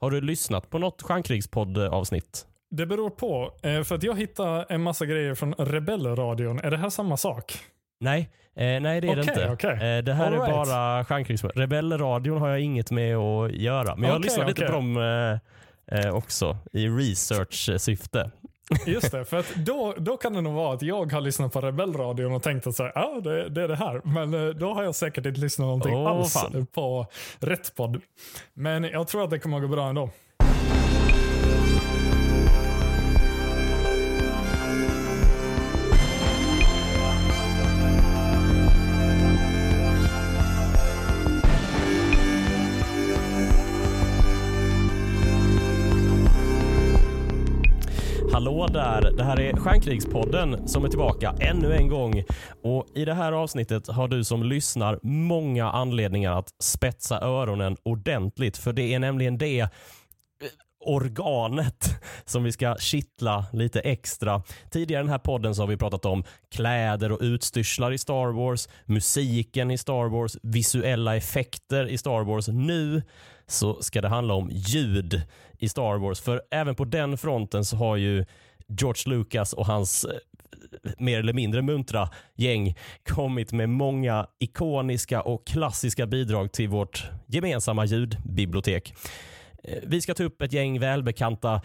Har du lyssnat på något Stjärnkrigspodd-avsnitt? Det beror på. Eh, för att jag hittade en massa grejer från Rebellradion. Är det här samma sak? Nej, eh, nej det är det Okej, inte. okej. Eh, det här All är right. bara Stjärnkrigspodd. Rebellradion har jag inget med att göra. Men jag har Okej, lyssnat lite på dem också i research-syfte. Just det, för att då, då kan det nog vara att jag har lyssnat på Rebellradion och tänkt att så här, ja, det, det är det här. Men eh, då har jag säkert inte lyssnat någonting Åh, alls fan. på rätt podd. Men jag tror att det kommer att gå bra ändå. Hallå där! Det här är Stjärnkrigspodden som är tillbaka ännu en gång. Och I det här avsnittet har du som lyssnar många anledningar att spetsa öronen ordentligt. För det är nämligen det eh, organet som vi ska kittla lite extra. Tidigare i den här podden så har vi pratat om kläder och utstyrslar i Star Wars, musiken i Star Wars, visuella effekter i Star Wars. Nu så ska det handla om ljud i Star Wars. För även på den fronten så har ju George Lucas och hans eh, mer eller mindre muntra gäng kommit med många ikoniska och klassiska bidrag till vårt gemensamma ljudbibliotek. Eh, vi ska ta upp ett gäng välbekanta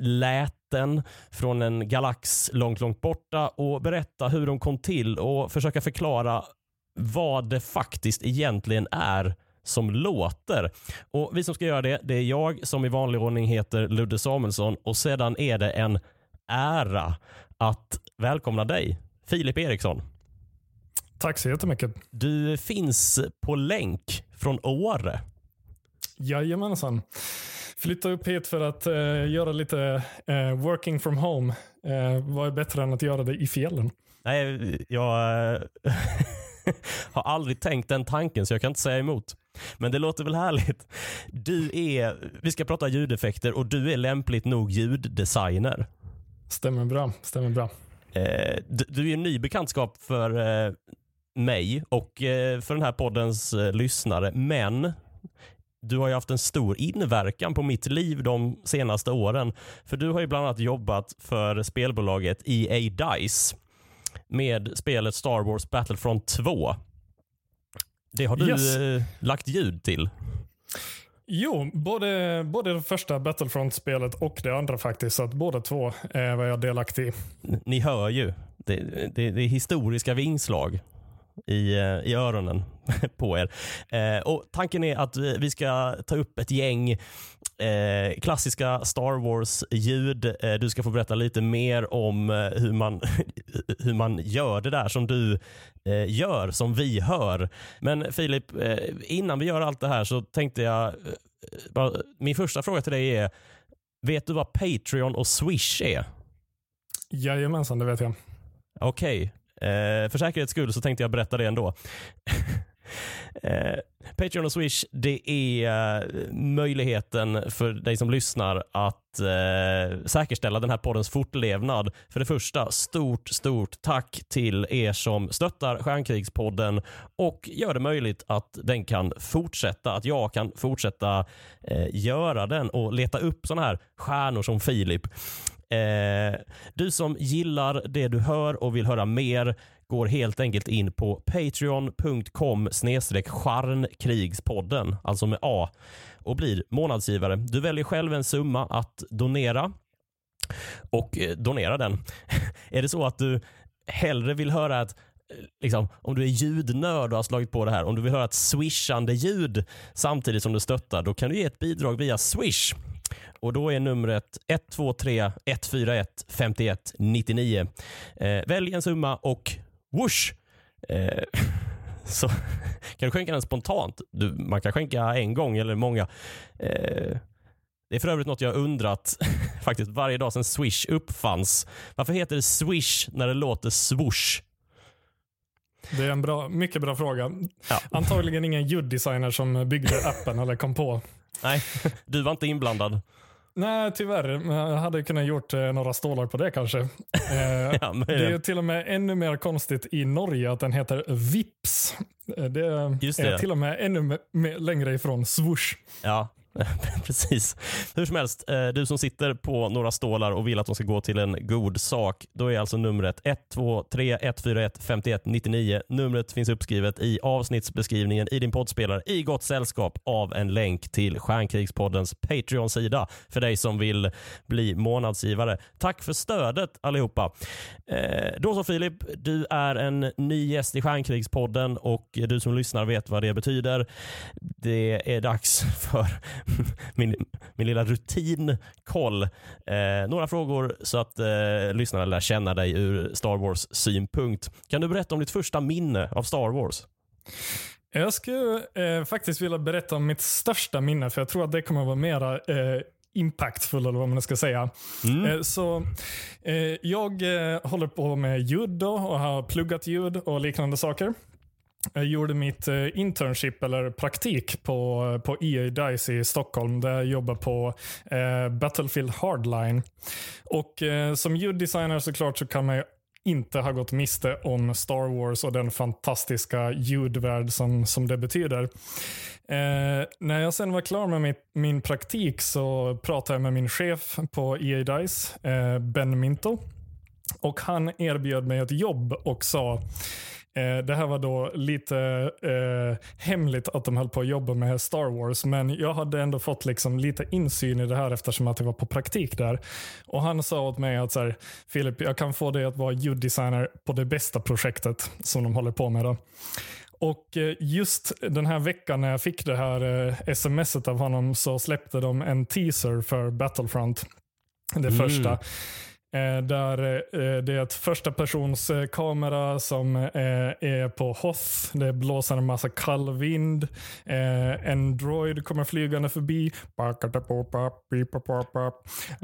läten från en galax långt, långt borta och berätta hur de kom till och försöka förklara vad det faktiskt egentligen är som låter. Och Vi som ska göra det, det är jag som i vanlig ordning heter Ludde Samuelsson och sedan är det en ära att välkomna dig, Filip Eriksson. Tack så jättemycket. Du finns på länk från Åre. Jajamensan. Flytta upp hit för att eh, göra lite eh, working from home. Eh, vad är bättre än att göra det i fjällen? Nej, jag eh, har aldrig tänkt den tanken så jag kan inte säga emot. Men det låter väl härligt. Du är, vi ska prata ljudeffekter och du är lämpligt nog ljuddesigner. Stämmer bra. Stämmer bra. Eh, du, du är en ny bekantskap för eh, mig och eh, för den här poddens lyssnare, men du har ju haft en stor inverkan på mitt liv de senaste åren. För du har ju bland annat jobbat för spelbolaget EA Dice med spelet Star Wars Battlefront 2. Det har du Yes. eh, lagt ljud till. Jo, både, både det första Battlefront-spelet och det andra faktiskt. Så att båda två eh, var jag delaktig i. Ni hör ju. Det, det, det är historiska vingslag i, eh, i öronen på er. Eh, och Tanken är att vi ska ta upp ett gäng eh, klassiska Star Wars-ljud. Eh, du ska få berätta lite mer om eh, hur, man, hur man gör det där som du eh, gör, som vi hör. Men Filip, eh, innan vi gör allt det här så tänkte jag, bara, min första fråga till dig är, vet du vad Patreon och Swish är? Jajamensan, det vet jag. Okej. Eh, för säkerhets skull så tänkte jag berätta det ändå. eh, Patreon och Swish, det är eh, möjligheten för dig som lyssnar att eh, säkerställa den här poddens fortlevnad. För det första, stort, stort tack till er som stöttar Stjärnkrigspodden och gör det möjligt att den kan fortsätta, att jag kan fortsätta eh, göra den och leta upp sådana här stjärnor som Filip. Eh, du som gillar det du hör och vill höra mer går helt enkelt in på patreon.com snedstreck charnkrigspodden, alltså med A, och blir månadsgivare. Du väljer själv en summa att donera och eh, donera den. är det så att du hellre vill höra ett eh, Liksom, om du är ljudnörd och har slagit på det här, om du vill höra ett swishande ljud samtidigt som du stöttar, då kan du ge ett bidrag via Swish. Och Då är numret 123 141 51 99. Eh, välj en summa och whoosh! Eh, så kan du skänka den spontant. Du, man kan skänka en gång eller många. Eh, det är för övrigt något jag undrat faktiskt varje dag sedan Swish uppfanns. Varför heter det Swish när det låter swoosh? Det är en bra, mycket bra fråga. Ja. Antagligen ingen ljuddesigner som byggde appen eller kom på. Nej, du var inte inblandad. Nej, tyvärr. Jag hade kunnat gjort eh, några stålar på det kanske. Eh, Ja, det är till och med ännu mer konstigt i Norge att den heter Vips. Eh, Det Just är det. till och med ännu längre ifrån swoosh. ja. Precis. Hur som helst, eh, du som sitter på några stålar och vill att de ska gå till en god sak, då är alltså numret 123 141 51 99. Numret finns uppskrivet i avsnittsbeskrivningen i din poddspelare i gott sällskap av en länk till Stjärnkrigspoddens Patreon-sida för dig som vill bli månadsgivare. Tack för stödet allihopa. Eh, då så Filip, du är en ny gäst i Stjärnkrigspodden och du som lyssnar vet vad det betyder. Det är dags för min, min lilla rutinkoll. Eh, några frågor så att eh, lyssnarna lär känna dig ur Star Wars synpunkt. Kan du berätta om ditt första minne av Star Wars? Jag skulle eh, faktiskt vilja berätta om mitt största minne, för jag tror att det kommer att vara mera eh, impactful eller vad man ska säga. Mm. Eh, så eh, Jag eh, håller på med ljud då och har pluggat ljud och liknande saker. Jag gjorde mitt eh, internship eller praktik på, eh, på EA Dice i Stockholm där jag jobbar på eh, Battlefield Hardline. Och eh, Som ljuddesigner såklart så kan man ju inte ha gått miste om Star Wars och den fantastiska ljudvärld som, som det betyder. Eh, när jag sen var klar med mitt, min praktik så pratade jag med min chef på EA Dice, eh, Ben Minto. Och Han erbjöd mig ett jobb och sa det här var då lite eh, hemligt att de höll på att jobba med Star Wars, men jag hade ändå fått liksom lite insyn i det här eftersom att jag var på praktik där. Och Han sa åt mig att så här, Filip, jag kan få dig att vara ljuddesigner på det bästa projektet som de håller på med. Då. Och eh, just den här veckan när jag fick det här eh, smset av honom så släppte de en teaser för Battlefront. Det mm. första. Eh, där eh, det är ett första persons eh, kamera som är på Hoth. Det blåser en massa kall vind. En droid kommer flygande förbi.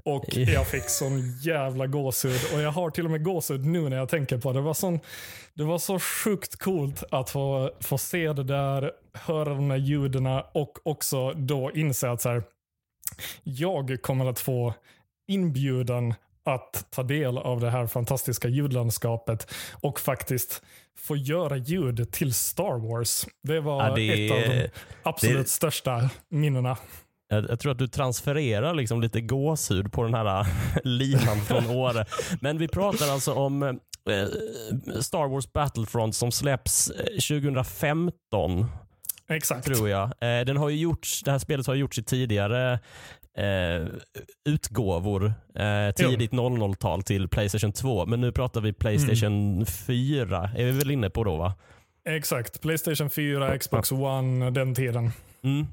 Och jag fick sån jävla gåshud. Och jag har till och med gåshud nu när jag tänker på det. Det var, sån, det var så sjukt coolt att få, få se det där, höra de där ljuden och också då inse att så här, jag kommer att få inbjudan att ta del av det här fantastiska ljudlandskapet och faktiskt få göra ljud till Star Wars. Det var ja, det, ett av de absolut det, största minnena. Jag, jag, tror att du transfererar liksom lite gåshud på den här linan från Åre. Men vi pratar alltså om eh, Star Wars Battlefront som släpps 2015. Exakt. Tror jag. Eh, den har ju gjorts, det här spelet har gjorts i tidigare eh, utgåvor eh, tidigt 00-tal till Playstation 2. Men nu pratar vi Playstation mm. 4. Är vi väl inne på då va? Exakt. Playstation 4, Xbox One, den tiden. Mm.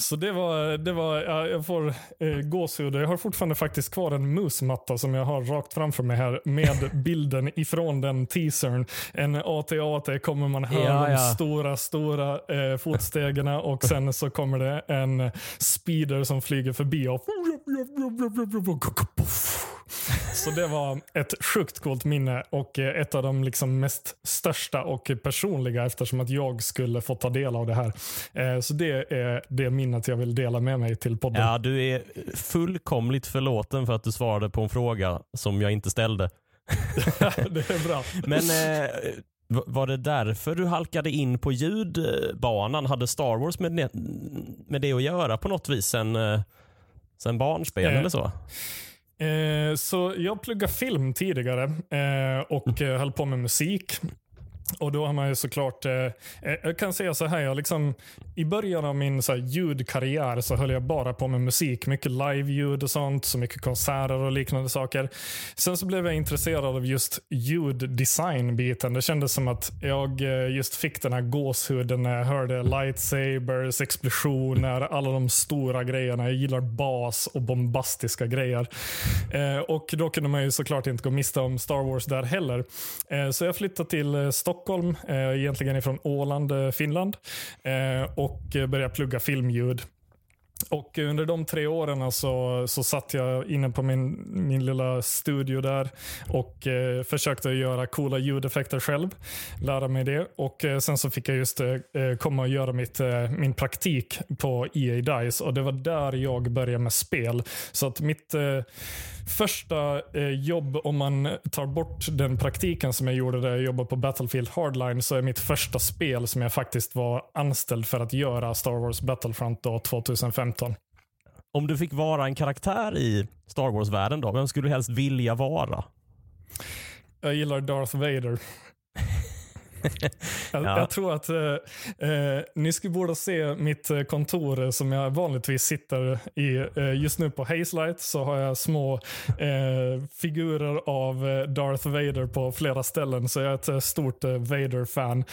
Så det var, det var ja, jag får eh, gåshud. Jag har fortfarande faktiskt kvar en musmatta som jag har rakt framför mig här med bilden ifrån den teasern. En AT-AT kommer man höra ja, de stora, stora eh, fotstegen och sen så kommer det en speeder som flyger förbi och så det var ett sjukt coolt minne och eh, ett av de liksom mest största och personliga eftersom att jag skulle få ta del av det här. Eh, så det är det minnet jag vill dela med mig till podden. Ja, du är fullkomligt förlåten för att du svarade på en fråga som jag inte ställde. det är bra. Men eh, var det därför du halkade in på ljudbanan? Hade Star Wars med det, med det att göra på något vis sen, sen barnspel eh, eller så? Eh, så jag pluggade film tidigare eh, och eh, höll på med musik. Och då har man ju såklart, eh, eh, jag kan säga så här, jag liksom, i början av min så här, ljudkarriär så höll jag bara på med musik. Mycket live-ljud och sånt, så mycket konserter och liknande saker. Sen så blev jag intresserad av just ljuddesign-biten. Det kändes som att jag eh, just fick den här gåshuden när jag hörde lightsabers, explosioner, alla de stora grejerna. Jag gillar bas och bombastiska grejer. Eh, och då kunde man ju såklart inte gå miste om Star Wars där heller. Eh, så jag flyttade till eh, Stockholm Stockholm, eh, egentligen ifrån Åland, eh, Finland. Eh, och eh, började plugga filmljud. Och under de tre åren så, så satt jag inne på min, min lilla studio där och eh, försökte göra coola ljudeffekter själv. Lära mig det. Och eh, Sen så fick jag just eh, eh komma och göra mitt, eh, min praktik på EA Dice och det var där jag började med spel. Så att mitt eh, första eh, jobb, om man tar bort den praktiken som jag gjorde där jag jobbade på Battlefield Hardline, så är mitt första spel som jag faktiskt var anställd för att göra Star Wars Battlefront då 2015. om du fick vara en karaktär i Star Wars-världen då, vem skulle du helst vilja vara? Jag gillar Darth Vader. jag, ja. jag, tror att eh, eh, ni skulle borde se mitt eh, kontor som jag vanligtvis sitter i. Eh, just nu på Hazelight så har jag små eh, figurer av eh, Darth Vader på flera ställen. Så jag är ett stort Vader-fan.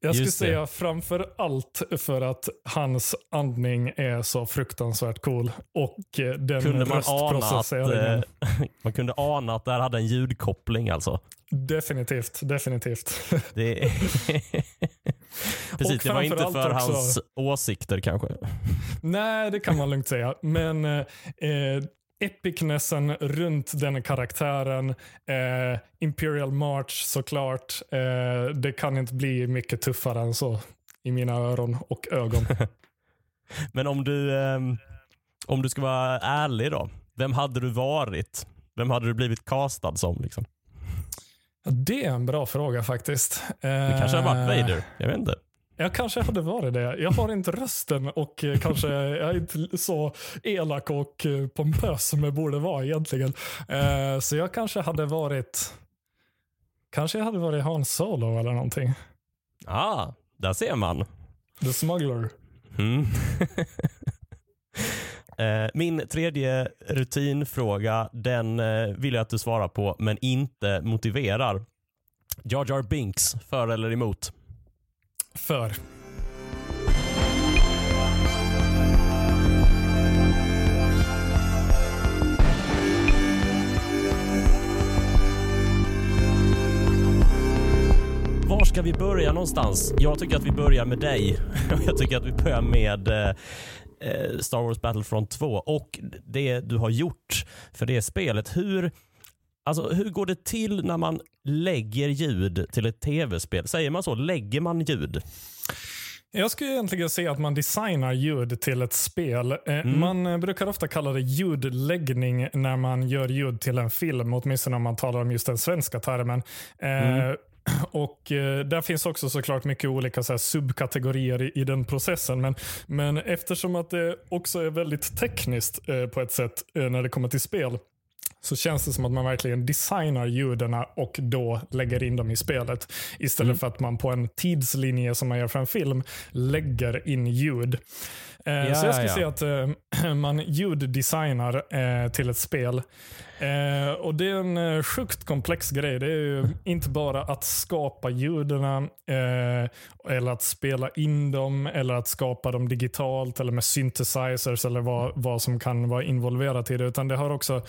Jag skulle säga framför allt för att hans andning är så fruktansvärt cool. Och den kunde man ana att, Man kunde ana att det här hade en ljudkoppling alltså. Definitivt, definitivt. Det är... Precis, det var inte för också... hans åsikter kanske. Nej, det kan man lugnt säga. Men eh, epicnessen runt den karaktären, eh, Imperial March såklart. Eh, det kan inte bli mycket tuffare än så i mina öron och ögon. Men om du, eh, om du ska vara ärlig då, vem hade du varit? Vem hade du blivit castad som? Liksom? Det är en bra fråga faktiskt. Du kanske har varit eh, Vader? Jag vet inte. Jag kanske hade varit det. Jag har inte rösten och eh, kanske jag är inte så elak och eh, pompös som jag borde vara egentligen. Så jag kanske hade varit Kanske jag hade varit Hans Solo eller någonting. Ah, där ser man. The Smuggler. Mm. Eh, min tredje rutinfråga, den eh, vill jag att du svarar på, men inte motiverar. Jar Jar Binks, för eller emot? För. Var ska vi börja någonstans? Jag tycker att vi börjar med dig. Jag tycker att vi börjar med eh, Star Wars Battlefront 2 och det du har gjort för det spelet. Hur, alltså, hur går det till när man lägger ljud till ett tv-spel? Säger man så? Lägger man ljud? Jag skulle egentligen säga att man designar ljud till ett spel. Eh, mm. Man eh, brukar ofta kalla det ljudläggning när man gör ljud till en film, åtminstone om man talar om just den svenska termen. Mm. Och eh, Där finns också såklart mycket olika så här, subkategorier i, i, den processen. Men, men eftersom att det också är väldigt tekniskt eh, på ett sätt eh, när det kommer till spel så känns det som att man verkligen designar ljuden och då lägger in dem i spelet. Istället mm. för att man på en tidslinje som man gör för en film lägger in ljud. Eh, ja, så jag skulle ja. säga att eh, man ljuddesignar eh, till ett spel. Eh, och Det är en sjukt komplex grej. Det är inte bara att skapa ljuden eller att spela in dem eller att skapa dem digitalt eller med synthesizers eller vad, vad som kan vara involverat i det. Utan det har också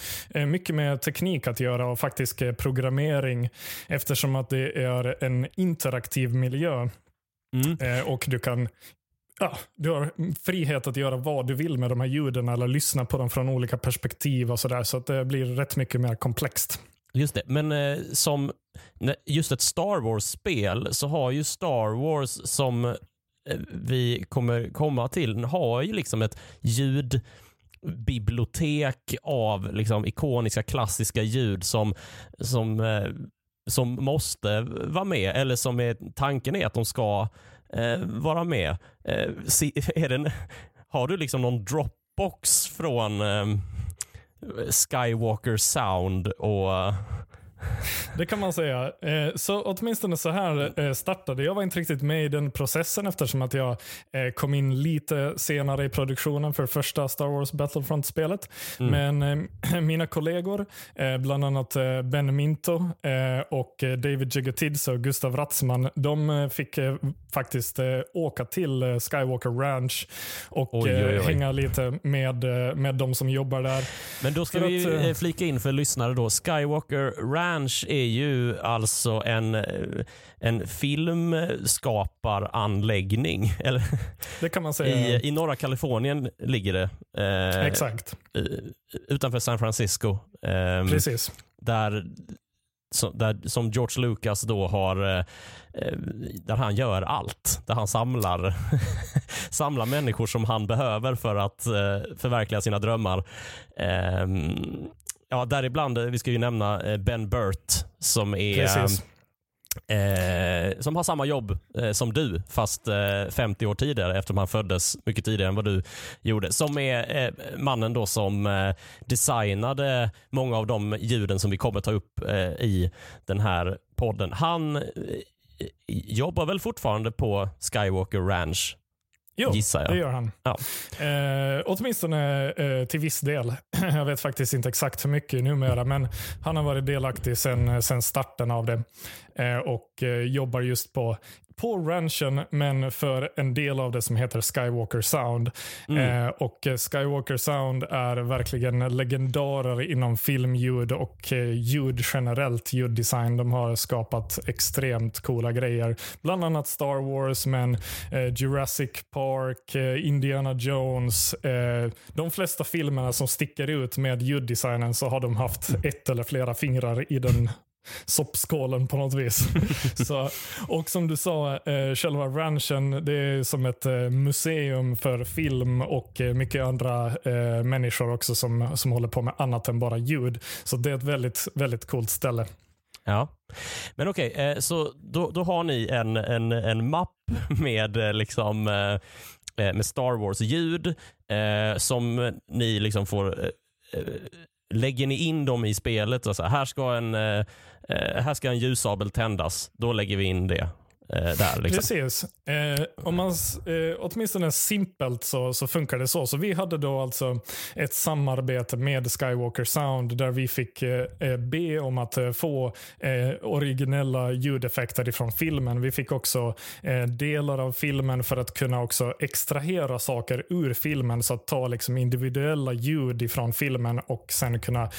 mycket med teknik att göra och faktisk programmering eftersom att det är en interaktiv miljö. Mm. Och du kan ja, du har frihet att göra vad du vill med de här ljuden eller lyssna på dem från olika perspektiv och sådär. Så att det blir rätt mycket mer komplext. Just det, men eh, som just ett Star Wars-spel så har ju Star Wars som eh, vi kommer komma till, har ju liksom ett ljudbibliotek av liksom ikoniska klassiska ljud som, som, eh, som måste vara med eller som är, tanken är att de ska eh, vara med. Eh, är det, har du liksom någon Dropbox från eh, Skywalker Sound och det kan man säga. Eh, så åtminstone så här eh, startade jag. var inte riktigt med i den processen eftersom att jag eh, kom in lite senare i produktionen för första Star Wars Battlefront-spelet. Mm. Men mina kollegor, bland annat Ben Minto och David Jiggetidze och Gustav Ratzman, de fick faktiskt åka till Skywalker Ranch och oj, oj, oj. hänga lite med, med de som jobbar där. Men då ska för vi att, flika in för lyssnare då. Skywalker Ranch Ranch är ju alltså en, eh, en filmskaparanläggning. Eller, det kan man säga. I, I norra Kalifornien ligger det. Eh, Exakt. Utanför San Francisco. Eh, Precis. Där som, där, som George Lucas då har, eh, där han gör allt. Där han samlar, samlar människor som han behöver för att eh, förverkliga sina drömmar. Eh, Ja, däribland, vi ska ju nämna eh, Ben Burt som är Precis. Eh, som har samma jobb eh, som du, fast eh, 50 år tidigare eftersom han föddes mycket tidigare än vad du gjorde. Som är eh, mannen då som eh, designade många av de ljuden som vi kommer ta upp eh, i den här podden. Han jobbar väl fortfarande på Skywalker Ranch Jo, gissar jag. det gör han. Ja. Eh, åtminstone eh, till viss del. jag vet faktiskt inte exakt hur mycket numera, men han har varit delaktig sedan starten av det eh, och eh, jobbar just på på ranchen, men för en del av det som heter Skywalker Sound. Mm. Eh, och Skywalker Sound är verkligen legendarer inom filmljud och eh, ljud generellt, ljuddesign. De har skapat extremt coola grejer. Bland annat Star Wars, men eh, Jurassic Park, eh, Indiana Jones. Eh, de flesta filmerna som sticker ut med ljuddesignen så har de haft ett eller flera fingrar i den soppskålen på något vis. så, och som du sa, eh, själva ranchen det är som ett eh, museum för film och eh, mycket andra eh, människor också som, som håller på med annat än bara ljud. Så det är ett väldigt, väldigt coolt ställe. Ja, men okej, okay, eh, så då, då har ni en, en, en mapp med eh, liksom med Star Wars-ljud som ni liksom får lägger ni in dem i spelet? Och så här, ska en, eh, Eh, här ska en ljussabel tändas. Då lägger vi in det där. Liksom. Precis. Eh, om man, eh, åtminstone simpelt så, så funkar det så. Så vi hade då alltså ett samarbete med Skywalker Sound där vi fick eh, eh be om att eh, få eh, originella ljudeffekter ifrån filmen. Vi fick också delar av filmen för att kunna också extrahera saker ur filmen. Så att ta liksom individuella ljud ifrån filmen och sen kunna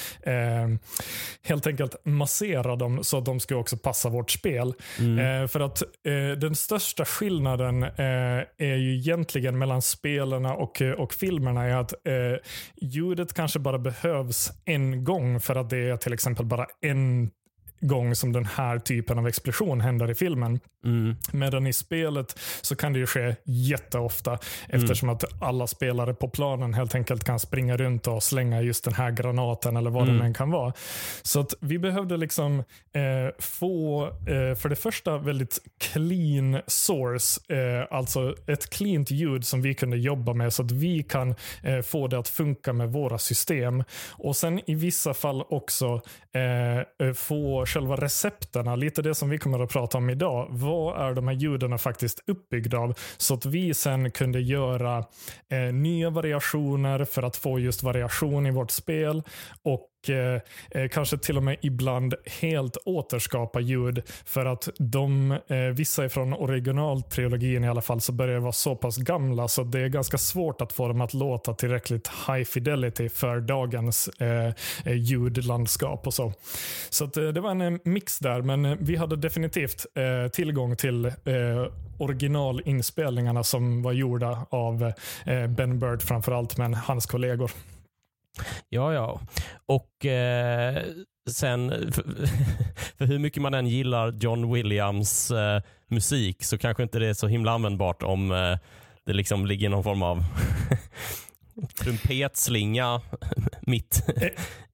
helt enkelt massera dem så att de ska också passa vårt spel. Mm. för att eh, den största skillnaden eh, är ju egentligen mellan spelarna och, eh, och filmerna är att eh, ljudet kanske bara behövs en gång för att det är till exempel bara en gång som den här typen av explosion händer i filmen. Mm. Medan i spelet så kan det ju ske jätteofta mm. eftersom att alla spelare på planen helt enkelt kan springa runt och slänga just den här granaten eller vad mm. den än kan vara. Så att vi behövde liksom eh, få, eh, för det första, väldigt clean source. Eh, alltså ett cleant ljud som vi kunde jobba med så att vi kan eh, få det att funka med våra system. Och sen i vissa fall också eh, själva recepterna, lite det som vi kommer att prata om idag. Vad är de här ljuden faktiskt uppbyggda av? Så att vi sen kunde göra eh, nya variationer för att få just variation i vårt spel och eh, eh, kanske till och med ibland helt återskapa ljud. För att de, eh, vissa ifrån originaltrilogin i alla fall, så börjar vara så pass gamla så det är ganska svårt att få dem att låta tillräckligt high fidelity för dagens eh, eh ljudlandskap och så. Så att, eh, det var en eh, mix där, men eh, vi hade definitivt tillgång till originalinspelningarna som var gjorda av Ben Bird framförallt, men hans kollegor. Ja, ja. Och eh, sen, för, för, hur mycket man än gillar John Williams eh, musik så kanske inte det är så himla användbart om eh, det liksom ligger någon form av trumpetslinga mitt e-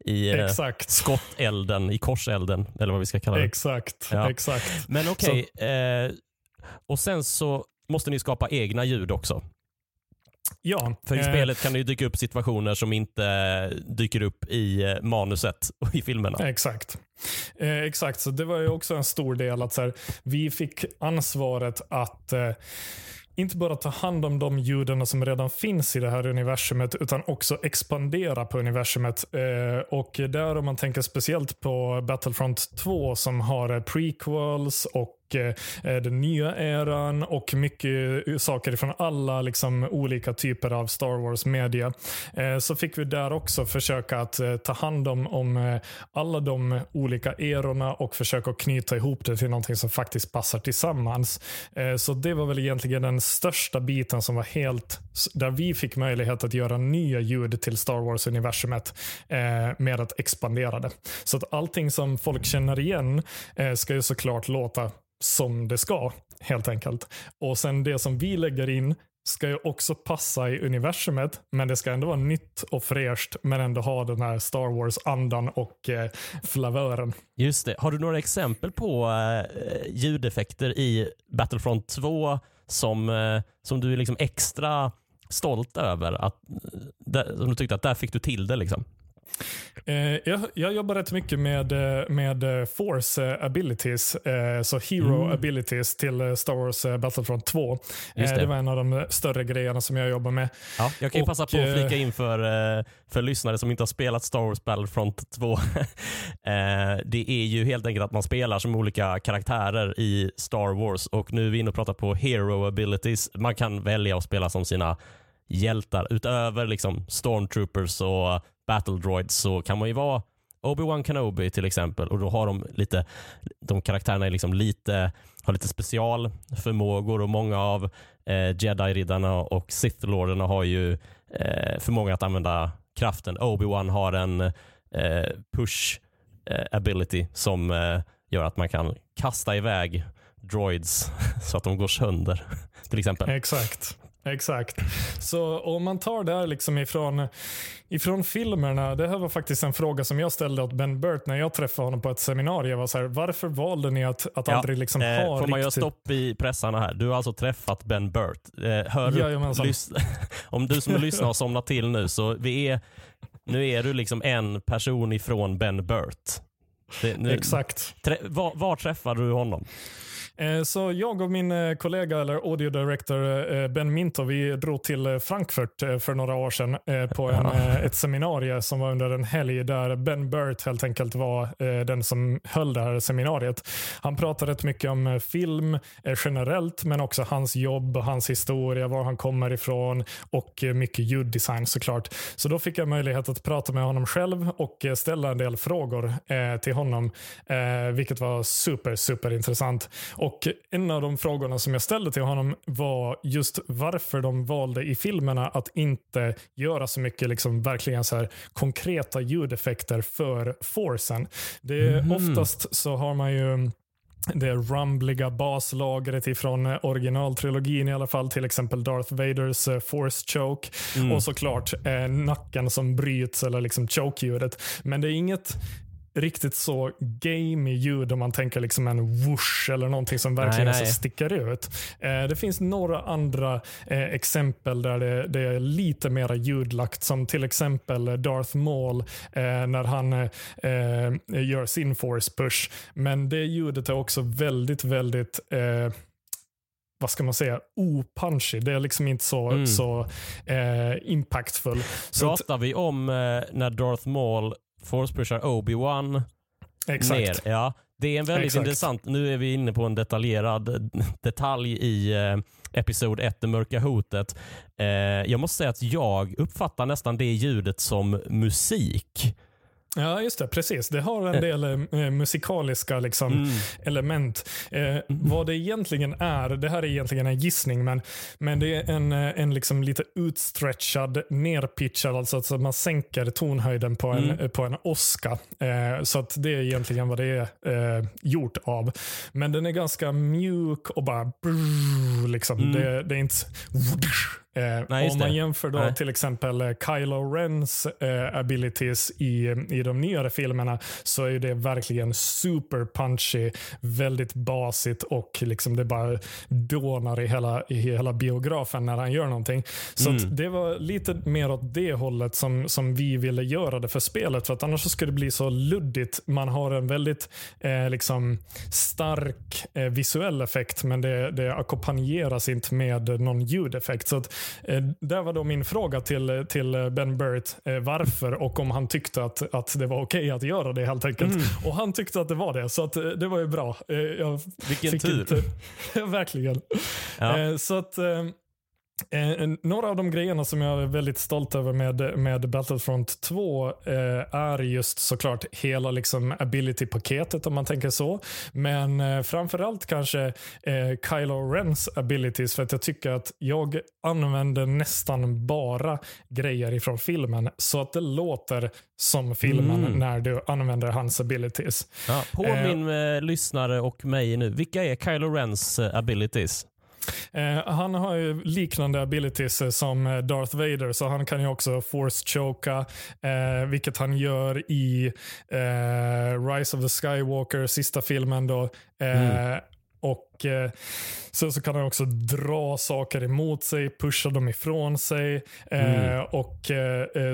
i eh, skottelden, i korselden eller vad vi ska kalla det. Exakt. Ja. exakt. Men okej, okay, eh, och sen så måste ni skapa egna ljud också. Ja, För i eh, spelet kan det ju dyka upp situationer som inte dyker upp i eh, manuset och i filmerna. Exakt. Eh, exakt, så det var ju också en stor del att så här, vi fick ansvaret att eh, inte bara ta hand om de ljuden som redan finns i det här universumet utan också expandera på universumet. Eh, och där om man tänker speciellt på Battlefront 2 som har prequels och Eh, den nya eran och mycket saker från alla liksom, olika typer av Star Wars-media. Eh, så fick vi där också försöka att eh, ta hand om, om alla de olika erorna och försöka knyta ihop det till någonting som faktiskt passar tillsammans. Så det var väl egentligen den största biten som var helt, där vi fick möjlighet att göra nya ljud till Star Wars-universumet med att expandera det. Så att allting som folk känner igen ska ju såklart låta som det ska helt enkelt. Och sen det som vi lägger in ska ju också passa i universumet, men det ska ändå vara nytt och fräscht, men ändå ha den här Star Wars-andan och eh, flavören. Just det. Har du några exempel på eh, ljudeffekter i Battlefront 2 som, eh, som du är liksom extra stolt över? Att, eh, där, som du tyckte att där fick du till det? Liksom? Eh, jag, jag, jobbar rätt mycket med, eh, med eh, Force abilities, så Hero mm. abilities till Star Wars Battlefront 2. Det. det. var en av de större grejerna som jag jobbar med. Ja, jag kan ju och, passa på att flika in för, för lyssnare som inte har spelat Star Wars Battlefront 2. det är ju helt enkelt att man spelar som olika karaktärer i Star Wars och nu är vi inne och pratar på Hero abilities. Man kan välja att spela som sina hjältar utöver liksom stormtroopers och battle droids så kan man ju vara Obi-Wan Kenobi till exempel och då har de lite, de karaktärerna är liksom lite, har lite specialförmågor och många av eh, Jedi-riddarna och Sith-lorderna har ju eh, förmåga att använda kraften. Obi-Wan har en eh, push eh, ability som eh, gör att man kan kasta iväg droids så att de går sönder till exempel. Exakt. Exakt. Så om man tar det här liksom ifrån, ifrån filmerna. Det här var faktiskt en fråga som jag ställde åt Ben Burt när jag träffade honom på ett seminarium. Var så här, varför valde ni att, att ja, aldrig liksom eh, ha Får man göra stopp i pressarna här? Du har alltså träffat Ben Burt. Eh, hör lys- om du som lyssnar har somnat till nu så vi är, nu är du liksom en person ifrån Ben Burt. Det, nu, Exakt. Trä, var, var träffade du honom? Eh, så jag och min eh, kollega, eller audio director eh, Ben Minto, vi drog till Frankfurt för några år sedan på en, ett seminarium som var under en helg där Ben Burt helt enkelt var den som höll det här seminariet. Han pratade rätt mycket om film generellt, men också hans jobb, hans historia, var han kommer ifrån och mycket ljuddesign såklart. Så då fick jag möjlighet att prata med honom själv och ställa en del frågor till honom, vilket var super, super intressant. Och En av de frågorna som jag ställde till honom var just varför de valde i filmerna att inte göra så mycket liksom verkligen så här konkreta ljudeffekter för forcen. Det, mm. Oftast så har man ju det rumbliga baslagret ifrån originaltrilogin i alla fall. Till exempel Darth Vaders uh, force choke. Mm. Och såklart eh, nacken som bryts eller liksom choke-ljudet. Men det är inget riktigt så gamey ljud om man tänker liksom en whoosh eller någonting som verkligen nej, nej. sticker ut. Eh, det finns några andra eh, exempel där det, det, är lite mera ljudlagt som till exempel Darth Maul eh, när han eh, gör sin force push. Men det ljudet är också väldigt, väldigt eh, vad ska man säga, opunchy. Det är liksom inte så, mm. så eh, impactful. Pratar vi om eh, när Darth Maul force-pushar Obi-Wan ner. Ja, det är en väldigt Exakt. intressant, nu är vi inne på en detaljerad detalj i eh, episod 1, Det mörka hotet. Eh, jag måste säga att jag uppfattar nästan det ljudet som musik. Ja, just det. Precis. Det har en eh. del eh, musikaliska liksom, mm. element. Eh. Vad det egentligen är, det här är egentligen en gissning, men, men det är en, eh, en liksom lite utstretchad, nerpitchad, alltså att man sänker tonhöjden på en, mm. på en åska. Eh, så att det är egentligen vad det är eh, gjort av. Men den är ganska mjuk och bara brrr, liksom. Mm. Det, det, är inte Eh, Nej, om man det. jämför då Nej. till exempel eh, Kylo Rens eh, abilities i, i de nyare filmerna så är det verkligen super punchy, väldigt basigt och liksom det bara dånar i hela, i hela biografen när han gör någonting. Så mm. det var lite mer åt det hållet som, som vi ville göra det för spelet. För att annars skulle det bli så luddigt. Man har en väldigt eh, liksom stark eh, visuell effekt men det, det ackompanjeras inte med någon ljudeffekt. Så att Eh, det var då min fråga till, till Ben Burt eh, varför och om han tyckte att, att det var okej okay att göra det helt enkelt. Mm. Och han tyckte att det var det, så att, eh, det var ju bra. Jag Vilken tur. Inte, verkligen. Ja. Så att Eh, några av de grejerna som jag är väldigt stolt över med, med Battlefront 2 eh, är just såklart hela liksom ability-paketet om man tänker så. Men eh, framförallt kanske eh, Kylo Rens abilities för att jag tycker att jag använder nästan bara grejer ifrån filmen så att det låter som filmen mm. när du använder hans abilities. Ja, påminn eh, lyssnare och mig nu, vilka är Kylo Rens eh, abilities? Eh, han har ju liknande abilities eh, som eh, Darth Vader, så han kan ju också force choka, eh, vilket han gör i eh, Rise of the Skywalker, sista filmen. då. Eh, mm. Och eh, så, så kan han också dra saker emot sig, pusha dem ifrån sig. Mm. och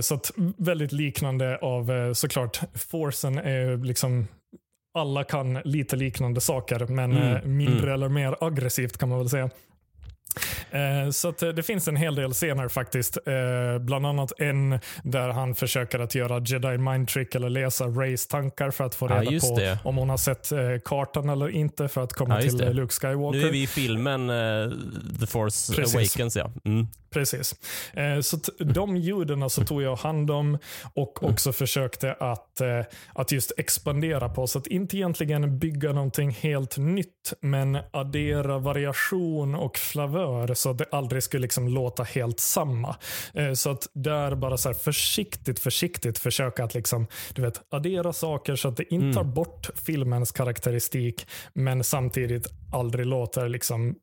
Så att väldigt liknande av såklart, forcen är liksom alla kan lite liknande saker, men mm. mindre mm. eller mer aggressivt kan man väl säga. Eh, så eh, det finns en hel del scener faktiskt. Eh, bland annat en där han försöker att göra jedi mind trick eller läsa Rays tankar för att få reda ja, på det. om hon har sett kartan eller inte för att komma ja, till det. Luke Skywalker. Nu är vi i filmen The Force Precis. Awakens. Ja. Mm. Precis. Så de ljuden så tog jag hand om och mm. också försökte att, att just expandera på. Så att inte egentligen bygga någonting helt nytt, men addera variation och flavör så att det aldrig skulle liksom låta helt samma. Eh, så att där bara så försiktigt, försiktigt försöka att liksom, du vet, addera saker så att det inte tar mm. bort filmens karaktäristik, men samtidigt aldrig låter liksom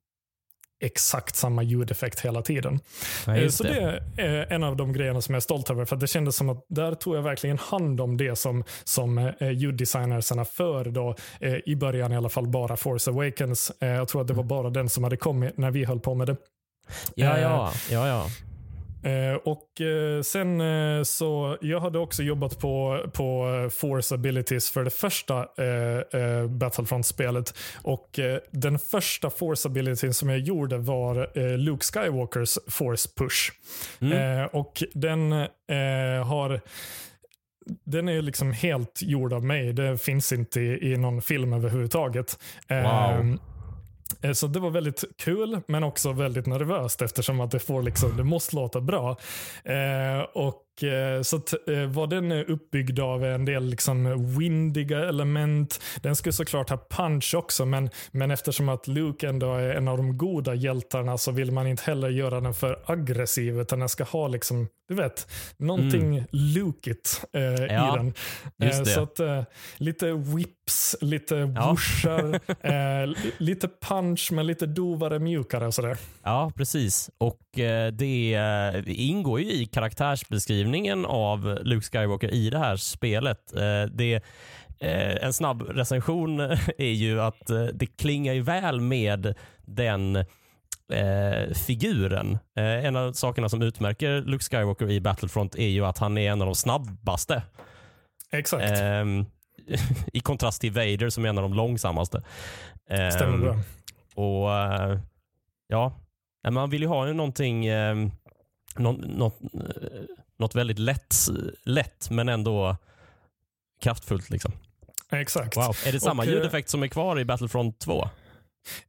exakt samma ljudeffekt hela tiden. Ja, eh, så det. är en av de grejerna som jag är stolt över. För det kändes som att där tog jag verkligen hand om det som, som eh, ljuddesignersarna för då, i början i alla fall bara Force Awakens. Jag tror att det var bara den som hade kommit när vi höll på med det. Ja, ja. ja, ja. Eh, och eh, sen eh, så, jag hade också jobbat på, på Force Abilities för det första Battlefront-spelet. Och den första Force Abilityn som jag gjorde var Luke Skywalkers Force Push. Mm. och den har den är liksom helt gjord av mig. Det finns inte i, i någon film överhuvudtaget. Wow. Eh, så det var väldigt kul, men också väldigt nervöst eftersom att det, får liksom, det måste låta bra. Eh, och så att, eh, var den uppbyggd av en del liksom windiga element. Den skulle såklart ha punch också, men, men eftersom att Luke ändå är en av de goda hjältarna så vill man inte heller göra den för aggressiv, utan den ska ha liksom, du vet, någonting mm. Lukigt eh, ja, i den. Eh, så att, eh, lite whips, lite whooshar, eh, lite punch, men lite dovare, mjukare och sådär. Ja, precis. Och det ingår ju i karaktärsbeskrivningen beskrivningen av Luke Skywalker i det här spelet. Eh, det, eh, en snabb recension är ju att eh, det klingar ju väl med den figuren. en av sakerna som utmärker Luke Skywalker i Battlefront är ju att han är en av de snabbaste. Exakt. Ehm, I kontrast till Vader som är en av de långsammaste. Stämmer bra. Och ja, man vill ju ha någonting, ehm, något, något, väldigt lätt, lätt men ändå kraftfullt. Liksom. Exakt. Wow. Är det samma och, eh, ljudeffekt som är kvar i Battlefront 2?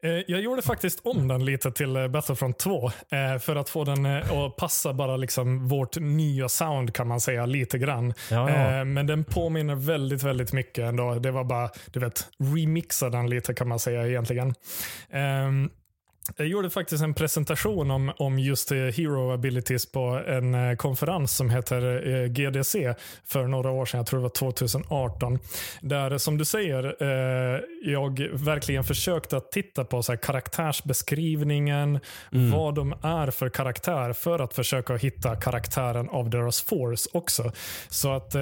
Eh, jag gjorde faktiskt om den lite till eh, Battlefront 2 för att få den att passa bara liksom vårt nya sound kan man säga lite grann. Ja, ja. Men den påminner väldigt, väldigt mycket ändå. Det var bara, du vet, remixa den lite kan man säga egentligen. Jag gjorde faktiskt en presentation om, om just eh, Hero Abilities på en eh, konferens som heter eh, GDC för några år sedan. Jag tror det var 2018. Där som du säger, jag verkligen försökte att titta på så här, karaktärsbeskrivningen, mm. vad de är för karaktär för att försöka hitta karaktären av deras force också. Så att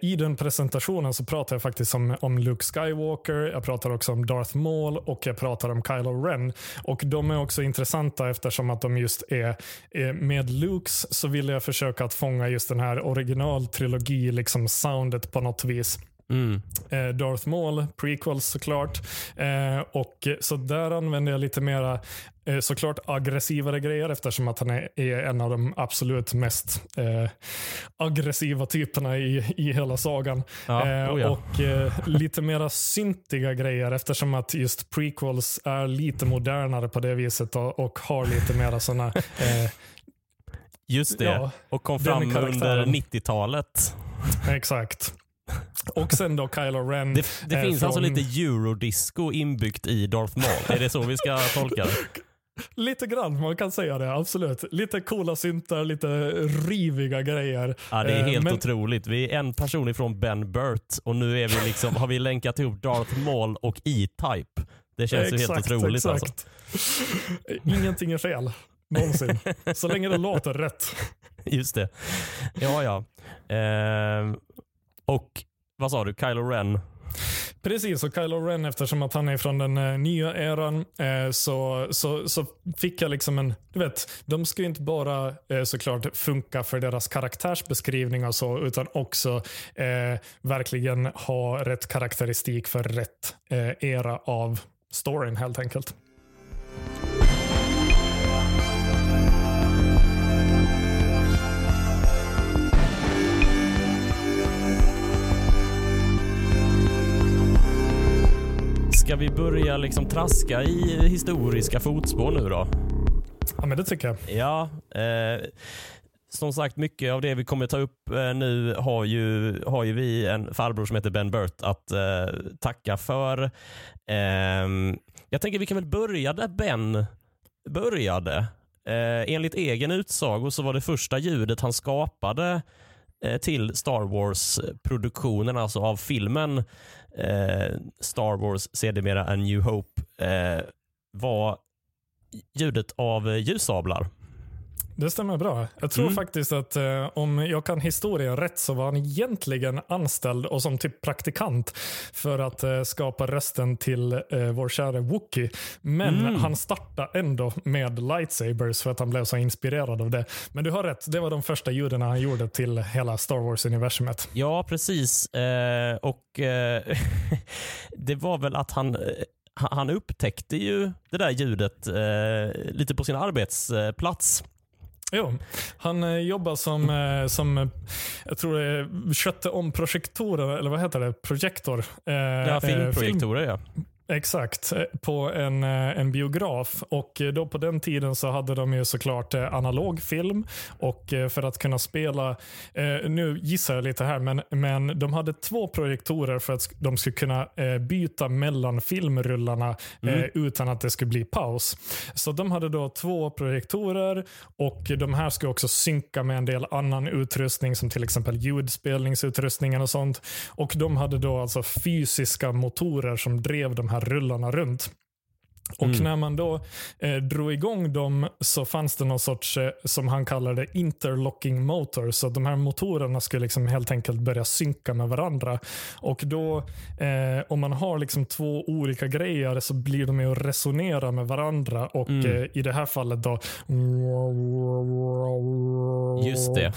i den presentationen så pratar jag faktiskt om, om Luke Skywalker, jag pratar också om Darth Maul och jag pratar om Kylo Ren. Och och De är också intressanta eftersom att de just är, är med Lukes så vill jag försöka att fånga just den här originaltrilogi liksom soundet på något vis. Mm. Eh, Darth Maul, prequels såklart. Eh, och, så där använder jag lite mera eh, såklart aggressivare grejer eftersom att han är, är en av de absolut mest eh, aggressiva typerna i, i hela sagan. Ja, eh, oh ja. Och eh, lite mera syntiga grejer eftersom att just prequels är lite modernare på det viset och, och har lite mera sådana Just det, ja, och kom fram under 90-talet. Exakt. Och sen då Kylo Ren. Det, det finns alltså från... alltså lite eurodisco inbyggt i Darth Maul. Är det så vi ska tolka det? Lite grann, man kan säga det. Absolut. Lite coola syntar, lite riviga grejer. Ja, det är helt Men... otroligt. Vi är en person ifrån Ben Burt och nu är vi liksom, har vi länkat ihop Darth Maul och E-Type. Det känns ju helt otroligt. Alltså. Ingenting är fel. Någonsin. Så länge det låter rätt. Just det. Ja, ja. Eh, och vad sa du? Kylo Ren? Precis, och Kylo Ren eftersom att han är från den eh, nya eran eh, så, så, så fick jag liksom en, du vet, de ska ju inte bara eh, såklart funka för deras karaktärsbeskrivning och så, utan också eh, verkligen ha rätt karaktäristik för rätt eh, era av storyn helt enkelt. Ska vi börja liksom traska i historiska fotspår nu då? Ja, men det tycker jag. Ja. Eh, som sagt, mycket av det vi kommer ta upp eh, nu har ju, har ju vi en farbror som heter Ben Burt att eh, tacka för. Eh, jag tänker vi kan väl börja där Ben började. Eh, enligt egen utsago så var det första ljudet han skapade eh, till Star Wars-produktionen, alltså av filmen, eh, Star Wars, sedermera A New Hope, eh, var ljudet av ljussablar. Det stämmer bra. Jag tror mm. faktiskt att eh, om jag kan historien rätt så var han egentligen anställd och som typ praktikant för att eh, skapa rösten till eh, vår kära Wookie. Men mm. han startade ändå med lightsabers för att han blev så inspirerad av det. Men du har rätt, det var de första ljuden han gjorde till hela Star Wars-universumet. Ja, precis. Eh, och eh, det var väl att han eh, han upptäckte ju det där ljudet eh, lite på sin arbetsplats. Jo, han eh, jobbar som, eh, som eh, jag tror det är, köpte om projektorer, eller vad heter det? Projektor. ja, filmprojektorer film, ja. Exakt, eh, på en, eh, en biograf. Och eh, då På den tiden så hade de ju såklart analog film och för att kunna spela, nu gissar jag lite här, men, men de hade två projektorer för att de skulle kunna byta mellan filmrullarna mm. utan att det skulle bli paus. Så de hade då två projektorer och de här skulle också synka med en del annan utrustning som till exempel ljudspelningsutrustningen och sånt. Och De hade då alltså fysiska motorer som drev de här här rullarna runt. Och mm. när man då eh, drog igång dem så fanns det någon sorts, eh, som han kallade interlocking motor. Så de här motorerna skulle liksom helt enkelt börja synka med varandra. Och då, eh, om man har liksom två olika grejer så blir de ju att resonera med varandra. Och mm. Eh, i det här fallet då... Just det.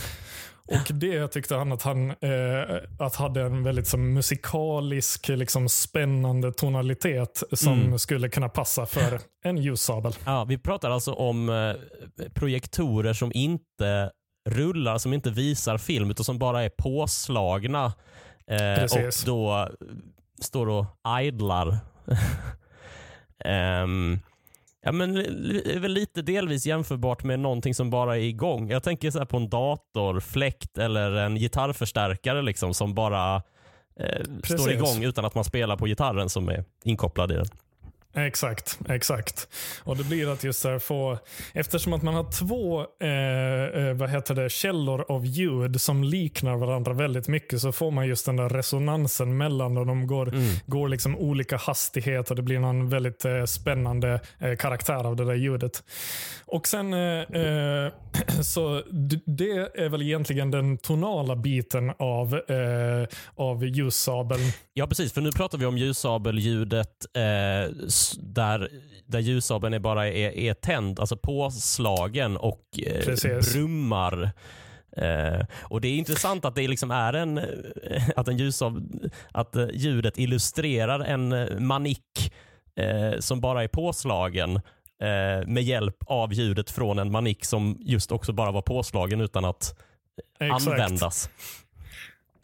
Och det tyckte han att han eh, att hade en väldigt som, musikalisk, liksom, spännande tonalitet som mm. skulle kunna passa för en ljussabel. Ja, vi pratar alltså om eh, projektorer som inte rullar, som inte visar film, utan som bara är påslagna. Eh, och då står och idlar. um, Ja, men väl lite delvis jämförbart med någonting som bara är igång. Jag tänker så på en dator, fläkt eller en gitarrförstärkare liksom, som bara eh, står igång utan att man spelar på gitarren som är inkopplad i den. Exakt, exakt. Och det blir att just här få, eftersom att man har två eh, eh, vad heter det, källor av ljud som liknar varandra väldigt mycket så får man just den där resonansen mellan dem. De går, mm. går liksom olika hastighet och det blir någon väldigt eh, spännande eh, karaktär av det där ljudet. Och sen eh, eh, så det är väl egentligen den tonala biten av, av ljussabeln. Ja, precis. För nu pratar vi om ljussabelljudet där, där ljussabeln är bara är, är tänd, alltså påslagen och eh, brummar. Eh, och Det är intressant att det liksom är en, eh, att, en ljusav, att eh, ljudet illustrerar en eh, manick eh, som bara är påslagen med hjälp av ljudet från en manick som just också bara var påslagen utan att Exakt. användas.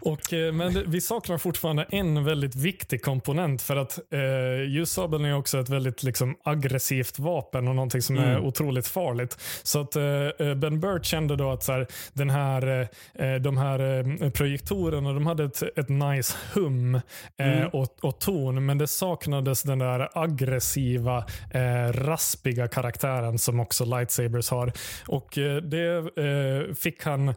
Och, eh, men vi saknar fortfarande en väldigt viktig komponent för att eh, ljussabeln är också ett väldigt liksom, aggressivt vapen och någonting som mm. är otroligt farligt. Så att eh, eh, Ben Burt kände då att så här, den här, eh, de här eh, projektorerna de hade ett, ett nice hum mm. och, och, ton men det saknades den där aggressiva, raspiga karaktären som också lightsabers har. Och Det fick han,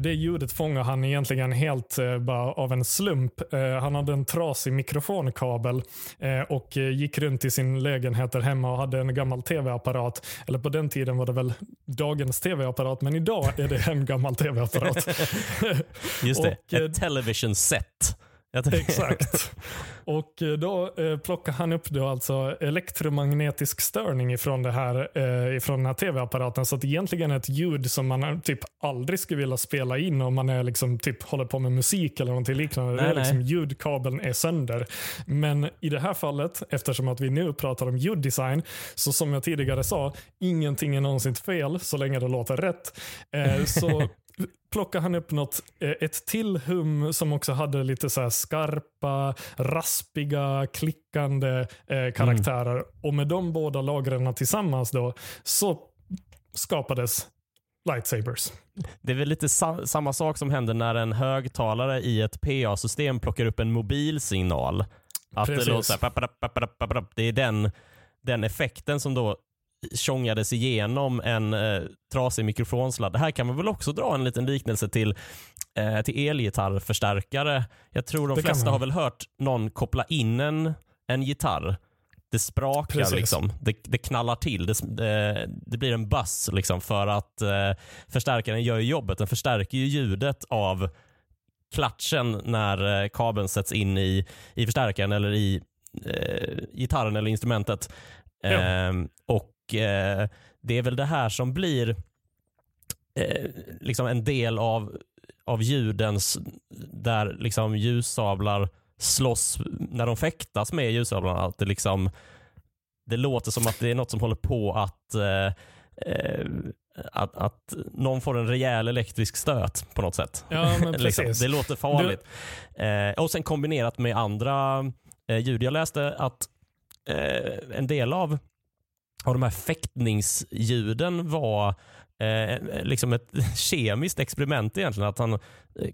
det ljudet fångade han egentligen helt apparat eh, bara av en slump. Eh, han hade en trasig mikrofonkabel eh, och gick runt i sin lägenhet där hemma och hade en gammal tv-apparat. Eller på den tiden var det väl dagens tv-apparat, men idag är det en gammal tv-apparat. Just det, Och, ett television set. Exakt. Och eh, då eh, plockar han upp då alltså elektromagnetisk störning ifrån, det här, eh, ifrån den här tv-apparaten. Så att egentligen är ett ljud som man typ aldrig skulle vilja spela in om man är liksom typ håller på med musik eller någonting liknande. Nej, det är liksom ljudkabeln är sönder. Men i det här fallet, eftersom att vi nu pratar om ljuddesign, så som jag tidigare sa, ingenting är någonsin fel så länge det låter rätt. Eh, så plockar han upp något, eh, ett till hum som också hade lite så skarpa, raspiga, klickande eh, karaktärer. Och med de båda lagren tillsammans då så skapades lightsabers. Det är väl lite sa samma sak som händer när en högtalare i ett PA-system plockar upp en mobilsignal. Att det Precis. låter så här. Det är den, den effekten som då tjongades igenom en eh, trasig mikrofonsladd. Här kan man väl också dra en liten liknelse till, eh, till elgitarrförstärkare. Jag tror de Det flesta har väl hört någon koppla in en, en gitarr. Det sprakar Precis. liksom. Det, det knallar till. Det, det, det blir en bass liksom för att eh, förstärkaren gör jobbet. Den förstärker ju ljudet av klatschen när eh, kabeln sätts in i, i förstärkaren eller i eh, gitarren eller instrumentet. Ja. Ehm, och eh, Det är väl det här som blir eh, liksom en del av, av ljudens, där liksom ljussablar slåss när de fäktas med ljussablarna. Att det, liksom, det låter som att det är något som håller på att eh, eh, att, att någon får en rejäl elektrisk stöt på något sätt. Ja, men liksom. precis. Det låter farligt. Eh, och sen kombinerat med andra eh, ljud. Jag läste att eh, en del av, av de här fäktningsljuden var eh, liksom ett kemiskt experiment egentligen. Att han eh,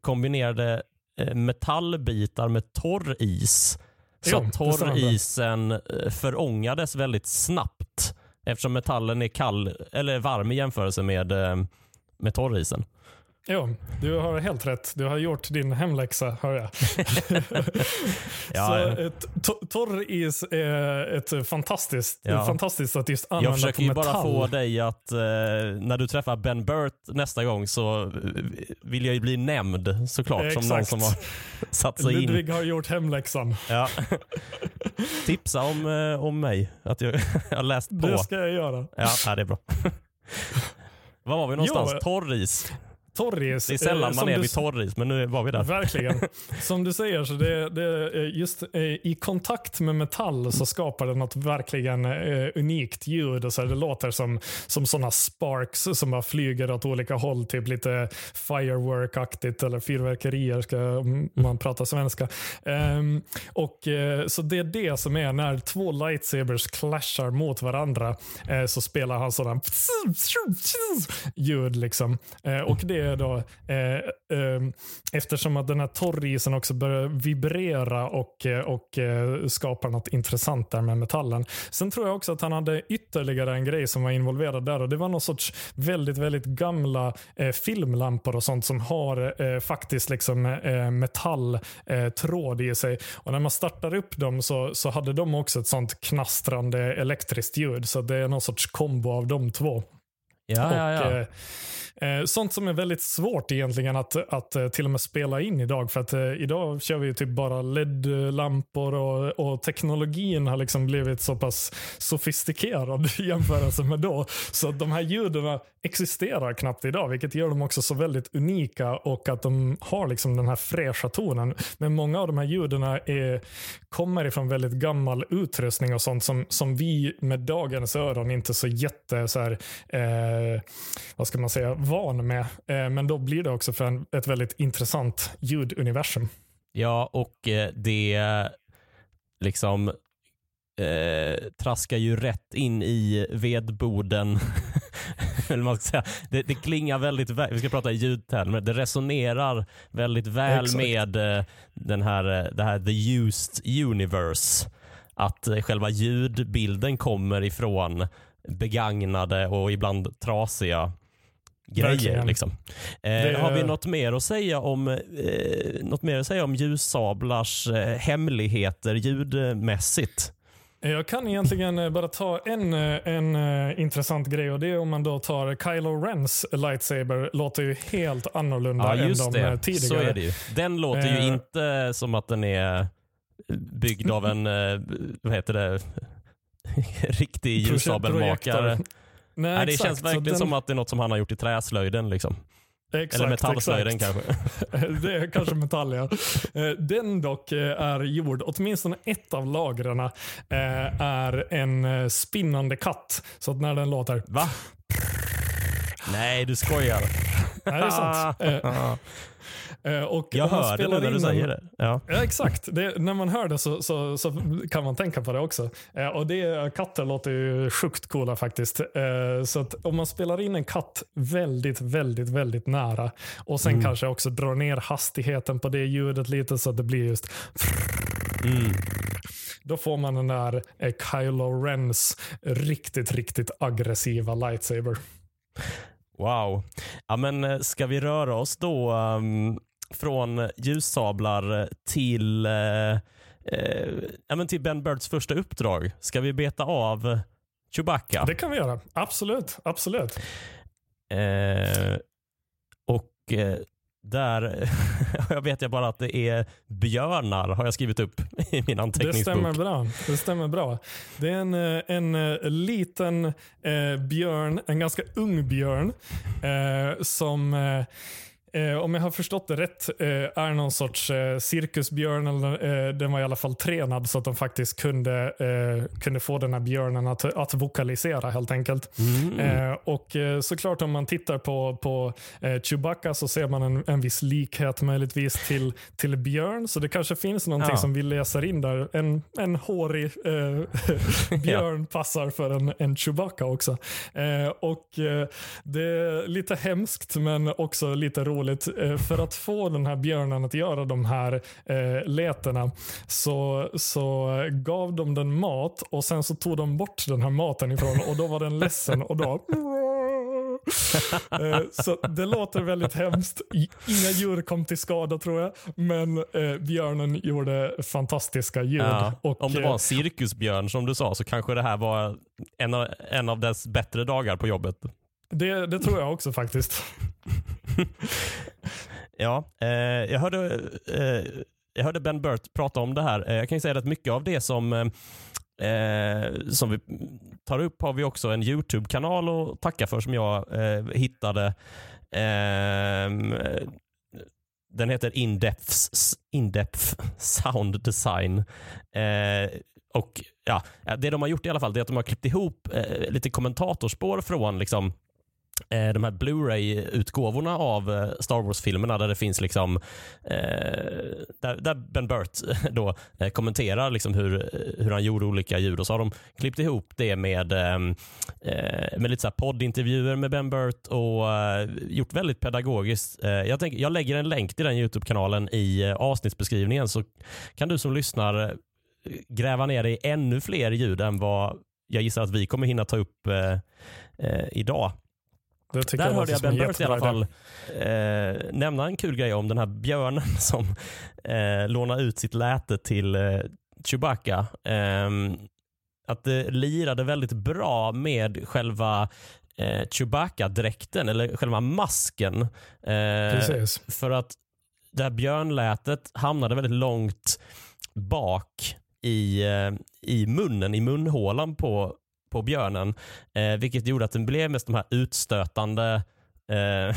kombinerade eh, metallbitar med torr is. Så Jo, torr isen eh, förångades väldigt snabbt eftersom metallen är kall eller varm i jämförelse med, med torrisen. Jo, du har helt rätt. Du har gjort din hemläxa, hör jag. Ja, så ja. torr is är ett fantastiskt, Ja. fantastiskt att just använda Jag försöker ju bara få dig att, eh, när du träffar Ben Burt nästa gång så eh, vill jag ju bli nämnd såklart som någon Exakt. som har satt sig in. Ludvig har gjort hemläxan. Ja. Tipsa om, eh, om mig, att jag, jag har läst på. Det ska jag göra. Ja, ja, det är bra. Var var vi någonstans? Jo. Torris. Torris. Det är sällan eh, man är du vid torris, men nu var vi där. Verkligen. Som du säger, så det, det, är just eh, i kontakt med metall så skapar det något verkligen eh, unikt ljud. Och så här, det låter som, som sådana sparks som bara flyger åt olika håll. Typ lite firework-aktigt eller fyrverkerier ska om man pratar svenska. Ehm, och, eh, så det är det som är när två lightsabers clashar mot varandra eh, så spelar han sådana ljud. Liksom. Eh, och det är då eh, eh, eftersom att den här torrisen också börjar vibrera och, eh, och eh, skapar något intressant där med metallen. Sen tror jag också att han hade ytterligare en grej som var involverad där och det var någon sorts väldigt, väldigt gamla eh, filmlampor och sånt som har eh, faktiskt liksom eh, metalltråd eh, i sig. Och när man startar upp dem så, så hade de också ett sånt knastrande elektriskt ljud. Så det är någon sorts kombo av de två. Ja, ja, ja. Och, eh, eh, sånt som är väldigt svårt egentligen att, att eh, till och med spela in idag. För att eh, idag kör vi ju typ bara LED-lampor och, och teknologin har liksom blivit så pass sofistikerad i jämförelse med då. Så att de här ljuden existerar knappt idag, vilket gör dem också så väldigt unika och att de har liksom den här fräscha tonen. Men många av de här ljuden är, kommer ifrån väldigt gammal utrustning och sånt som, som vi med dagens öron inte så jätte så här, eh, vad ska man säga, van med. Eh, men då blir det också för en, ett väldigt intressant ljuduniversum. Ja, och eh, det liksom eh, traskar ju rätt in i vedboden. Eller man ska säga. Det, det klingar väldigt väl, vi ska prata i ljudtermer, det resonerar väldigt väl Exakt. med eh, den här, eh, det här the used universe. Att eh, själva ljudbilden kommer ifrån begagnade och ibland trasiga grejer. Liksom. Eh, det... Har vi något mer att säga om, eh, något mer att säga om ljussablars eh, hemligheter ljudmässigt? Jag kan egentligen eh, bara ta en, eh, en uh, intressant grej och det är om man då tar Kylo Rens lightsaber. låter ju helt annorlunda ja, än de det. tidigare. Så är det ju. Den låter ju inte som att den är byggd av en, vad heter det, riktig ljussabelmakare. Nej, Nej, det känns verkligen den... som att det är något som han har gjort i träslöjden. Liksom. Exakt, Eller metallslöjden kanske. det är kanske metall ja. Eh, den dock eh, är gjord, åtminstone ett av lagren eh, är en spinnande katt. Så att när den låter... Va? Nej, du skojar. Nej, det är sant. Eh, och jag hör det nu när du säger det. Ja, ja exakt. Det, när man hör det så, så, så, kan man tänka på det också. Eh, och det, Katter låter ju sjukt coola faktiskt. Eh, så att om man spelar in en katt väldigt, väldigt, väldigt nära och sen mm. kanske också drar ner hastigheten på det ljudet lite så att det blir just mm. Då får man den där Kylo Rens riktigt, riktigt aggressiva lightsaber. Wow. Ja, men ska vi röra oss då um, från ljussablar till, eh, eh, till Ben Birds första uppdrag. Ska vi beta av Chewbacca? Det kan vi göra. Absolut. absolut. Eh, och eh, där jag vet jag bara att det är björnar har jag skrivit upp i min anteckningsbok. Det stämmer bra. Det stämmer bra. Det är en, eh, en, en eh, liten eh, björn, en ganska ung björn eh, som eh, Eh, om jag har förstått det rätt eh, är någon sorts eh, cirkusbjörn. Eller, eh, den var i alla fall tränad så att de faktiskt kunde, eh, kunde få den här björnen att, att vokalisera helt enkelt. Mm. Eh, och såklart om man tittar på, på Chewbacca så ser man en, en viss likhet möjligtvis till, till björn. Så det kanske finns någonting ja. som vi läser in där. En, en hårig björn ja. passar för en, en Chewbacca också. och Det är lite hemskt men också lite roligt roligt. Eh, för att få den här björnen att göra de här eh, letena så, så gav de den mat och sen så tog de bort den här maten ifrån och då var den ledsen och då eh, så det låter väldigt hemskt. Inga djur kom till skada tror jag, men eh, björnen gjorde fantastiska ljud. Ja, och, om det var en cirkusbjörn som du sa så kanske det här var en av, en av dess bättre dagar på jobbet. Det, det tror jag också faktiskt. ja, eh, jag, hörde, eh, jag hörde Ben Burt prata om det här. Eh, jag kan ju säga att mycket av det som eh, eh som vi tar upp har vi också en YouTube-kanal att tacka för som jag eh, hittade. Eh, den heter In-Depth In Sound Design. Eh, och ja, Det de har gjort i alla fall är att de har klippt ihop eh, lite kommentatorspår från liksom, Eh, Eh, de här Blu-ray-utgåvorna av eh, Star Wars-filmerna där det finns liksom eh, där, där, Ben Burt då eh, kommenterar liksom hur, eh, hur han gjorde olika ljud och så har de klippt ihop det med, ehm, med lite så poddintervjuer med Ben Burt och gjort väldigt pedagogiskt. jag, tänker, jag lägger en länk till den Youtube-kanalen i avsnittsbeskrivningen så kan du som lyssnar gräva ner dig i ännu fler ljud än vad jag gissar att vi kommer hinna ta upp eh, idag. Där hörde jag Ben Burt i alla fall eh, nämna en kul grej om den här björnen som eh, lånar ut sitt läte till eh, Chewbacca. Eh, att det lirade väldigt bra med själva eh, Chewbacca-dräkten, eller själva masken. Eh, för att det här björnlätet hamnade väldigt långt bak i, eh, i munnen, i munhålan på på björnen, eh, vilket gjorde att den blev mest de här utstötande eh,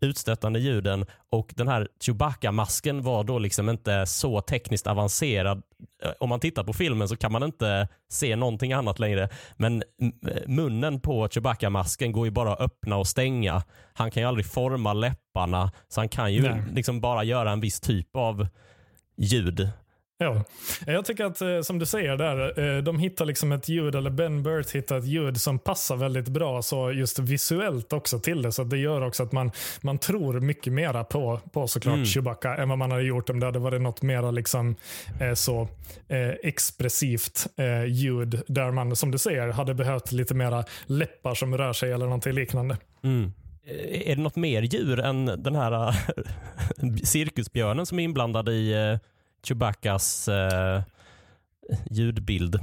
utstötande ljuden och den här Chewbacca-masken var då liksom inte så tekniskt avancerad. Eh, om man tittar på filmen så kan man inte se någonting annat längre. Men munnen på Chewbacca-masken går ju bara att öppna och stänga. Han kan ju aldrig forma läpparna så han kan ju liksom bara göra en viss typ av ljud. Ja, jag tycker att eh, som du säger där, eh, de hittar liksom ett ljud, eller Ben Burt hittar ett ljud som passar väldigt bra så just visuellt också till det. Så det gör också att man, man tror mycket mera på, på såklart mm. Chewbacca än vad man hade gjort om det hade varit något mera liksom, eh, så eh, expressivt eh, ljud där man, som du säger, hade behövt lite mera läppar som rör sig eller någonting liknande. Mm. är det något mer djur än den här cirkusbjörnen som är inblandad i Chewbaccas eh, ljudbild?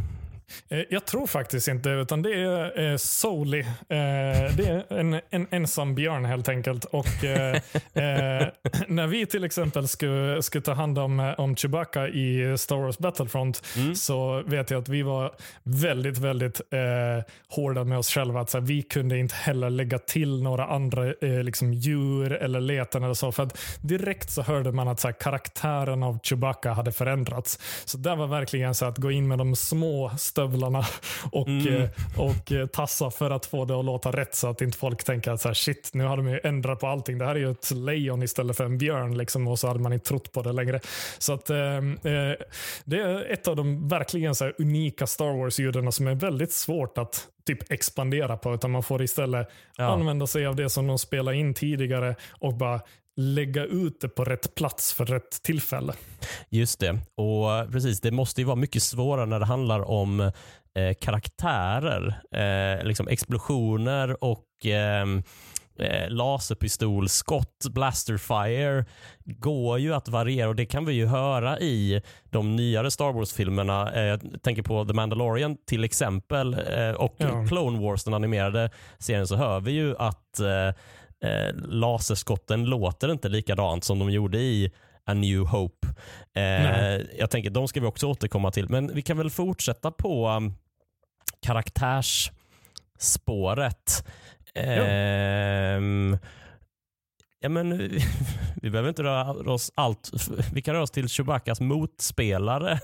Eh, jag tror faktiskt inte, utan det är eh, solely. Eh, det är en, en ensam björn helt enkelt. Och eh, eh, När vi till exempel skulle, skulle ta hand om, om Chewbacca i Star Wars Battlefront mm. så vet jag att vi var väldigt, väldigt eh, hårda med oss själva. Att, så här, vi kunde inte heller lägga till några andra eh, liksom, djur eller leten eller så. För att direkt så hörde man att så här, karaktären av Chewbacca hade förändrats. Så det var verkligen så att gå in med de små stövlarna och, mm. Eh, och eh, tassa för att få det att låta rätt så att inte folk tänker att så här, shit, nu har de ju ändrat på allting. Det här är ju ett lejon istället för en björn liksom, och så hade man inte trott på det längre. Så att eh, eh Det är ett av de verkligen så unika Star Wars-ljuden som är väldigt svårt att typ expandera på, utan man får istället ja. använda sig av det som de spelade in tidigare och bara lägga ut det på rätt plats för rätt tillfälle. Just det. Och precis, Det måste ju vara mycket svårare när det handlar om eh, karaktärer. Eh, liksom explosioner och ehm, eh, laserpistolskott, blasterfire, går ju att variera och det kan vi ju höra i de nyare Star Wars-filmerna. Eh, jag tänker på The Mandalorian till exempel eh, och ja. Clone Wars, den animerade serien, så hör vi ju att eh, laserskotten låter inte likadant som de gjorde i A New Hope. Eh, jag tänker de ska vi också återkomma till, men vi kan väl fortsätta på um, karaktärsspåret. Eh, ja. men, vi behöver inte röra oss allt. Vi kan röra oss till Chewbaccas motspelare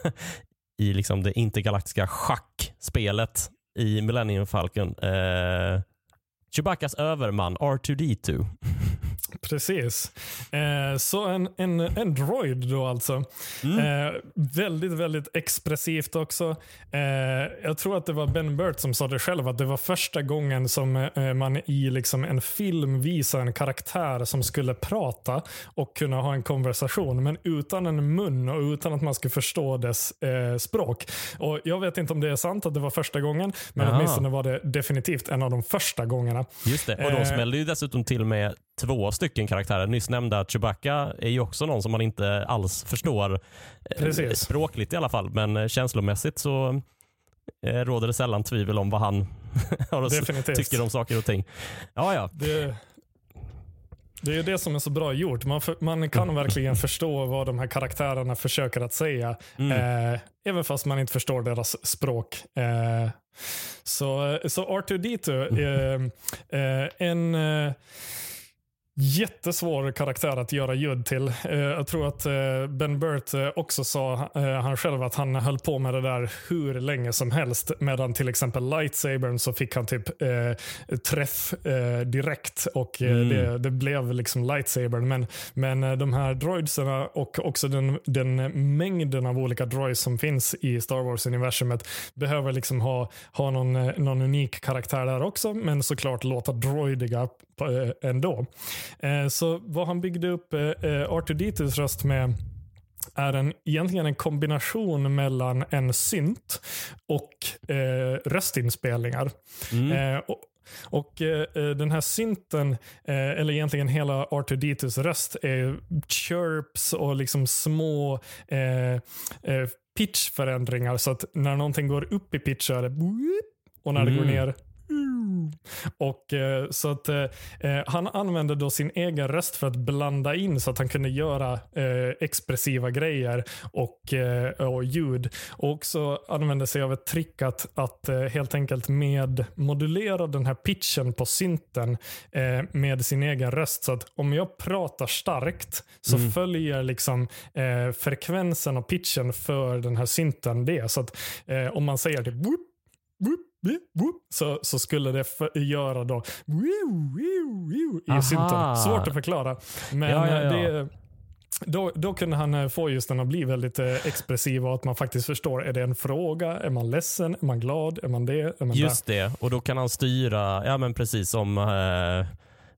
i liksom det intergalaktiska schackspelet i Millennium Falcon. Eh, Chewbaccas överman R2D2. Precis. Eh, så en, en, en droid då alltså. Mm. Eh, väldigt, väldigt expressivt också. Eh, jag tror att det var Ben Burt som sa det själv, att det var första gången som eh, man i liksom en film visar en karaktär som skulle prata och kunna ha en konversation, men utan en mun och utan att man skulle förstå dess eh, språk. Och Jag vet inte om det är sant att det var första gången, men Aha. åtminstone var det definitivt en av de första gångerna. Just det, och de eh, smällde ju dessutom till med två stycken karaktärer. Nyss nämnda Chewbacca är ju också någon som man inte alls förstår. Eh, Precis. Språkligt i alla fall, men eh, känslomässigt så råder det sällan tvivel om vad han tycker om saker och ting. Ja, ja. Det, det är det som är så bra gjort. Man, för, man kan verkligen förstå vad de här karaktärerna försöker att säga. Mm. Eh, även fast man inte förstår deras språk. Eh, så, så R2D2 är eh, en eh, jättesvår karaktär att göra ljud till. Eh, jag tror att eh, Ben Burt eh, också sa han själv att han höll på med det där hur länge som helst. Medan till exempel lightsabern så fick han typ träff direkt och mm. det, det, blev liksom lightsabern. Men, men de här droidserna och också den, den mängden av olika droids som finns i Star Wars-universumet behöver liksom ha, ha någon, någon unik karaktär där också. Men såklart låta droidiga ändå. Eh, så vad han byggde upp eh, eh, R2D2s röst med är en, egentligen en kombination mellan en synt och eh, röstinspelningar. Mm. Eh, och, och eh, Den här synten, eh, eller egentligen hela R2D2s röst, är chirps och liksom små pitchförändringar. Så att när någonting går upp i pitch så är det och när mm. det går mm. ner och eh, så att eh, eh, Han använde då sin egen röst för att blanda in så att han kunde göra eh, expressiva grejer och, eh, och ljud. Och också använde sig av ett trick att, att helt enkelt med modulera den här pitchen på synten med sin egen röst. Så att om jag pratar starkt så mm. följer liksom frekvensen och pitchen för den här synten det. Så att om man säger typ whoop, whoop, så, så skulle det göra då i synten. Svårt att förklara. Men ja, ja, ja. det då, då kunde han eh, få just den att bli väldigt eh, expressiv och att man faktiskt förstår. Är det en fråga? Är man ledsen? Är man glad? Är man det? Är man just där? det, och då kan han styra, ja men precis som eh,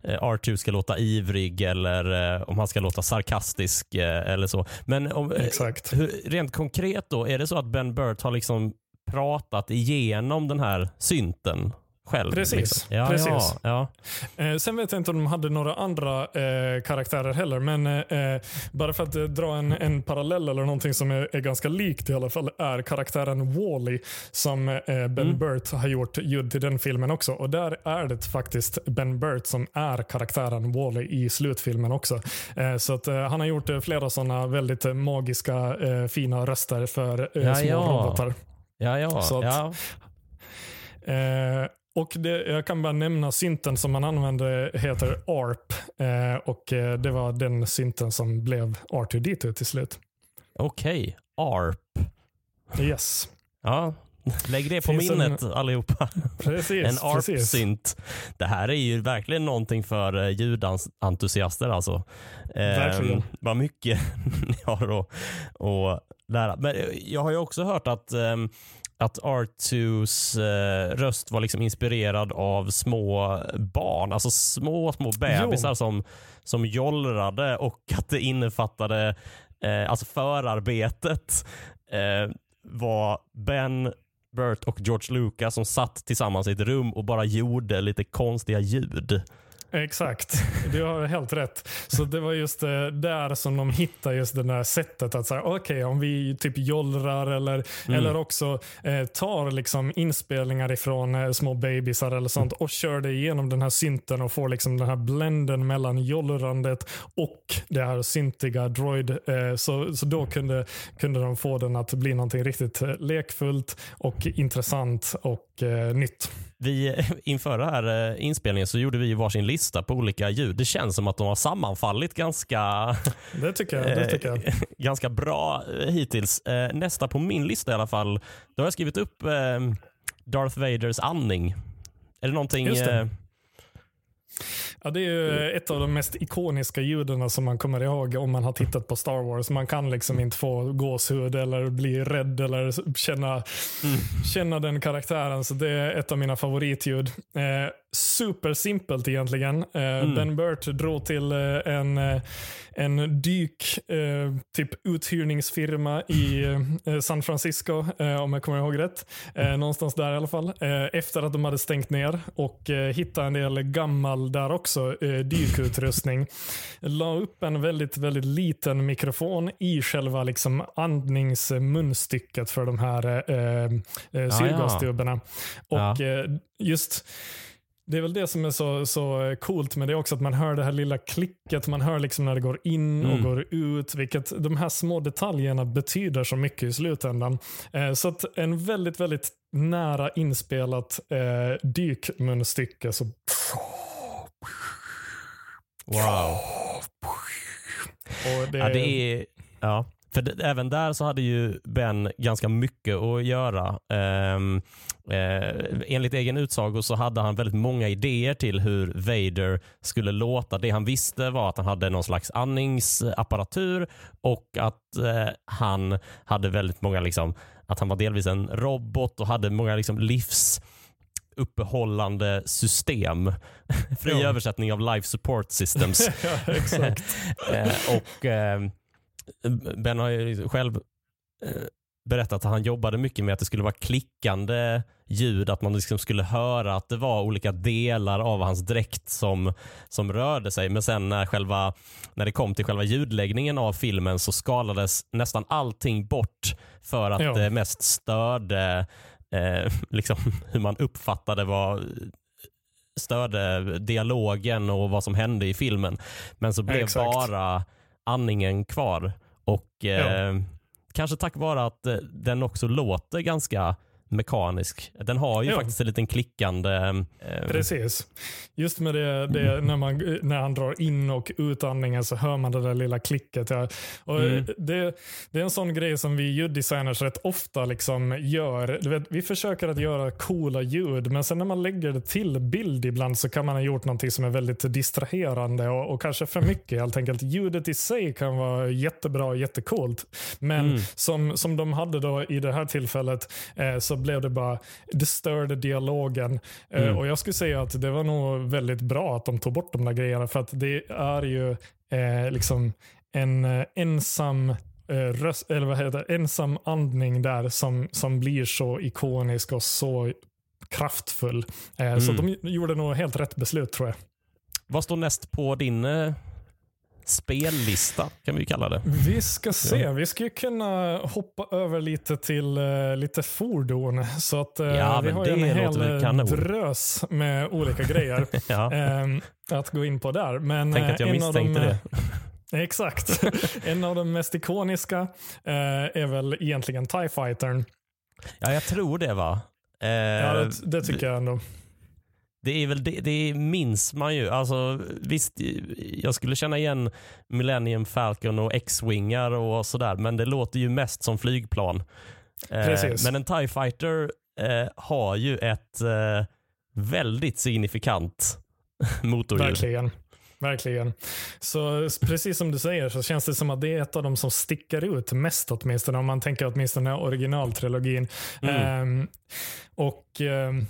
R2 ska låta ivrig eller eh, om han ska låta sarkastisk eh, eller så. Men om, Exakt. Hur, rent konkret då, är det så att Ben Burt har liksom pratat igenom den här synten själv. Precis. Liksom. Ja, precis. Ja, ja. Eh, sen vet jag inte om de hade några andra eh, karaktärer heller, men eh, bara för att eh, dra en, en parallell eller någonting som är, är ganska likt i alla fall är karaktären Wally som eh, Ben Mm. Burt har gjort ljud till den filmen också. Och där är det faktiskt Ben Burt som är karaktären Wally i slutfilmen också. Eh, så att han har gjort flera sådana väldigt magiska, fina röster för små robotar. Ja, ja, Så att- ja. Eh, och det, Jag kan bara nämna synten som man använde heter ARP. Eh, och eh, Det var den synten som blev R2D2 till slut. Okej, ARP. Yes, Ja, lägg det på Finns en- minnet allihopa. precis. En. ARP-synt. Det här är ju verkligen någonting för eh, ljudentusiaster alltså. Verkligen. Eh, vad mycket ni har att, att lära. Men eh, jag har ju också hört att, ehm, att R2s eh, röst var liksom inspirerad av små barn, alltså små, små bebisar som, som jollrade och att det innefattade, eh, alltså förarbetet var Ben Burt och George Lucas som satt tillsammans i ett rum och bara gjorde lite konstiga ljud. Exakt, du har helt rätt. Så det var just eh, där som de hittade just det där sättet att säga, okej om vi typ jollrar eller, Mm. eller också eh, tar liksom inspelningar ifrån eh, små bebisar eller sånt och kör det igenom den här synten och får liksom den här blenden mellan jollrandet och det här syntiga droid. Eh, så, så då kunde, kunde de få den att bli någonting riktigt eh, lekfullt och intressant och eh, nytt. Vi, inför den här eh, inspelningen så gjorde vi varsin lista på olika ljud. Det känns som att de har sammanfallit ganska, Det tycker jag. Det tycker jag. eh, ganska bra eh, hittills. Eh, Nästa på min lista i alla fall, då har jag skrivit upp eh, Darth Vaders andning. Är det någonting... Just det. Ja, det är ju ett av de mest ikoniska ljuden som man kommer ihåg om man har tittat på Star Wars. Man kan liksom inte få gåshud eller bli rädd eller känna, känna den karaktären. Så det är ett av mina favoritljud. Eh, supersimpelt egentligen. Eh, Ben Burt drog till eh, en, en dyk eh, typ uthyrningsfirma i eh, San Francisco, om jag kommer ihåg rätt. Eh, någonstans där i alla fall. Efter att de hade stängt ner och hittade en del gammal där också, eh, dykutrustning. La upp en väldigt, väldigt liten mikrofon i själva liksom andningsmunstycket för de här eh, eh, syrgastuberna. Och Ja. eh, just det är väl det som är så, så coolt med det också, att man hör det här lilla klicket, man hör liksom när det går in och Mm. går ut, vilket de här små detaljerna betyder så mycket i slutändan. Eh, så att en väldigt, väldigt nära inspelat eh, dykmunstycke. Så, Wow. det, Ja, det är, ja. För det, även där så hade ju Ben ganska mycket att göra. Ehm, eh, enligt egen utsago så hade han väldigt många idéer till hur Vader skulle låta. Det han visste var att han hade någon slags andningsapparatur och att eh, han hade väldigt många, liksom, att han var delvis en robot och hade många liksom, livs uppehållande system. Fri Ja. översättning av life support systems. ja, exakt. Eh, och eh, Ben har ju själv eh, berättat att han jobbade mycket med att det skulle vara klickande ljud, att man liksom skulle höra att det var olika delar av hans dräkt som, som rörde sig. Men sen när, själva, när det kom till själva ljudläggningen av filmen så skalades nästan allting bort för att Ja. det mest störde eh, liksom, hur man uppfattade vad störde dialogen och vad som hände i filmen. Men så blev Exakt. bara andningen kvar. Och eh, Kanske tack vare att eh, den också låter ganska mekanisk. Den har ju Ja. faktiskt en liten klickande... Eh, Precis. Just med det, det när, man, när han drar in och ut andningen så hör man det där lilla klicket. Ja. Och Mm. det, det är en sån grej som vi ljuddesigners rätt ofta liksom gör. Du vet, vi försöker att göra coola ljud, men sen när man lägger det till bild ibland så kan man ha gjort någonting som är väldigt distraherande och, och kanske för mycket helt enkelt. Ljudet i sig kan vara jättebra och jättecoolt, men Mm. som, som de hade då i det här tillfället eh, så blev det bara, det störde dialogen. Eh, Mm. och Jag skulle säga att det var nog väldigt bra att de tog bort de där grejerna för att det är ju eh, liksom en eh, ensam röst, eller vad heter ensam andning där som, som blir så ikonisk och så kraftfull. Mm. Så de gjorde nog helt rätt beslut tror jag. Vad står näst på din spellista kan vi kalla det. Vi ska se. Ja. Vi ska kunna hoppa över lite till uh, lite fordon. Så att uh, ja, vi har en hel drös med olika grejer ja. um, att gå in på där. Men, Tänk att jag misstänkte de, det. Exakt. en av de mest ikoniska uh, är väl egentligen TIE Fightern. Ja, jag tror det va? ja, det, det tycker jag ändå. Det är väl det, det minns man ju. Alltså, visst, jag skulle känna igen Millennium Falcon och X-wingar och sådär, men det låter ju mest som flygplan. Eh, men en TIE Fighter eh, har ju ett eh, väldigt signifikant motorljud. Verkligen. Verkligen. Så precis som du säger så känns det som att det är ett av de som sticker ut mest åtminstone om man tänker åtminstone originaltrilogin. Mm. Um, och um,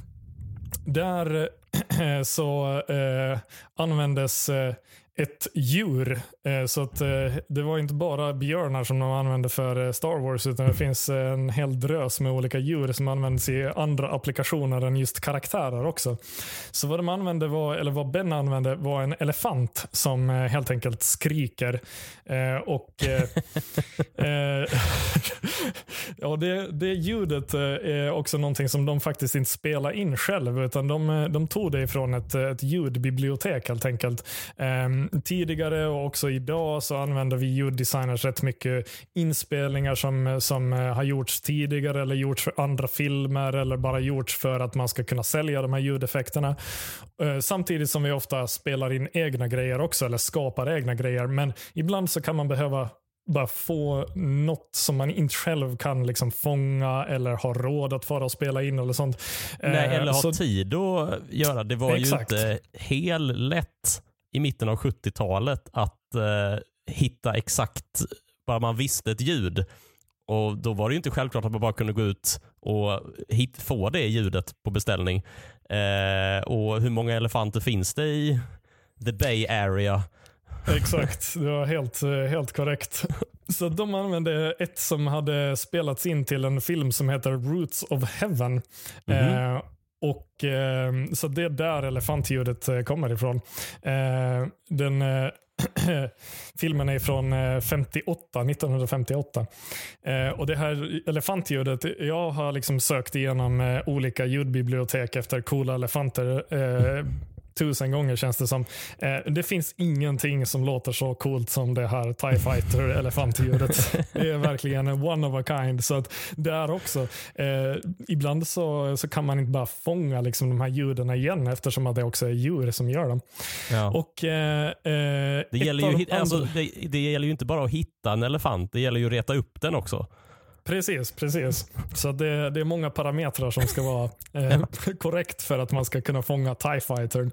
där så eh, användes eh, ett djur. Eh, så att eh, det var inte bara björnar som de använde för eh, Star Wars utan det finns en hel drös med olika djur som används i andra applikationer än just karaktärer också. Så vad de använde var, eller vad Ben använde var en elefant som helt enkelt skriker. Och ja, det, det ljudet är också någonting som de faktiskt inte spelar in själv utan de, de tog det ifrån ett, ett ljudbibliotek helt enkelt. Tidigare och också idag så använder vi ljuddesigners rätt mycket inspelningar som, som eh, har gjorts tidigare eller gjorts för andra filmer eller bara gjorts för att man ska kunna sälja de här ljudeffekterna. Eh, samtidigt som vi ofta spelar in egna grejer också eller skapar egna grejer. Men ibland så kan man behöva bara få något som man inte själv kan liksom fånga eller ha råd att fara och spela in eller sånt. Nej, eller ha så, tid att göra. Det var exakt. ju inte helt lätt i mitten av 70-talet att eh, hitta exakt, bara man visste ett ljud. Och Då var det inte självklart att man bara kunde gå ut och hit, få det ljudet på beställning. Eh, och Hur många elefanter finns det i the Bay Area? Exakt, det var helt, helt korrekt. Så de använde ett som hade spelats in till en film som heter Roots of Heaven. Mm -hmm. eh, och eh, Så det är där elefantljudet eh, kommer ifrån. Eh, den eh, filmen är från eh, 58, 1958. Eh, och Det här elefantljudet, jag har liksom sökt igenom eh, olika ljudbibliotek efter coola elefanter tusen gånger känns det som. Eh, det finns ingenting som låter så coolt som det här TIE Fighter elefantljudet. det är verkligen one of a kind. Så att där också, eh, ibland så, så kan man inte bara fånga liksom de här ljuden igen eftersom att det också är djur som gör dem. Ja. Och, eh, eh det, gäller ju, alltså, det, det gäller ju inte bara att hitta en elefant, det gäller ju att reta upp den också. Precis, precis. Så det, det är många parametrar som ska vara eh, korrekt för att man ska kunna fånga TIE Fightern.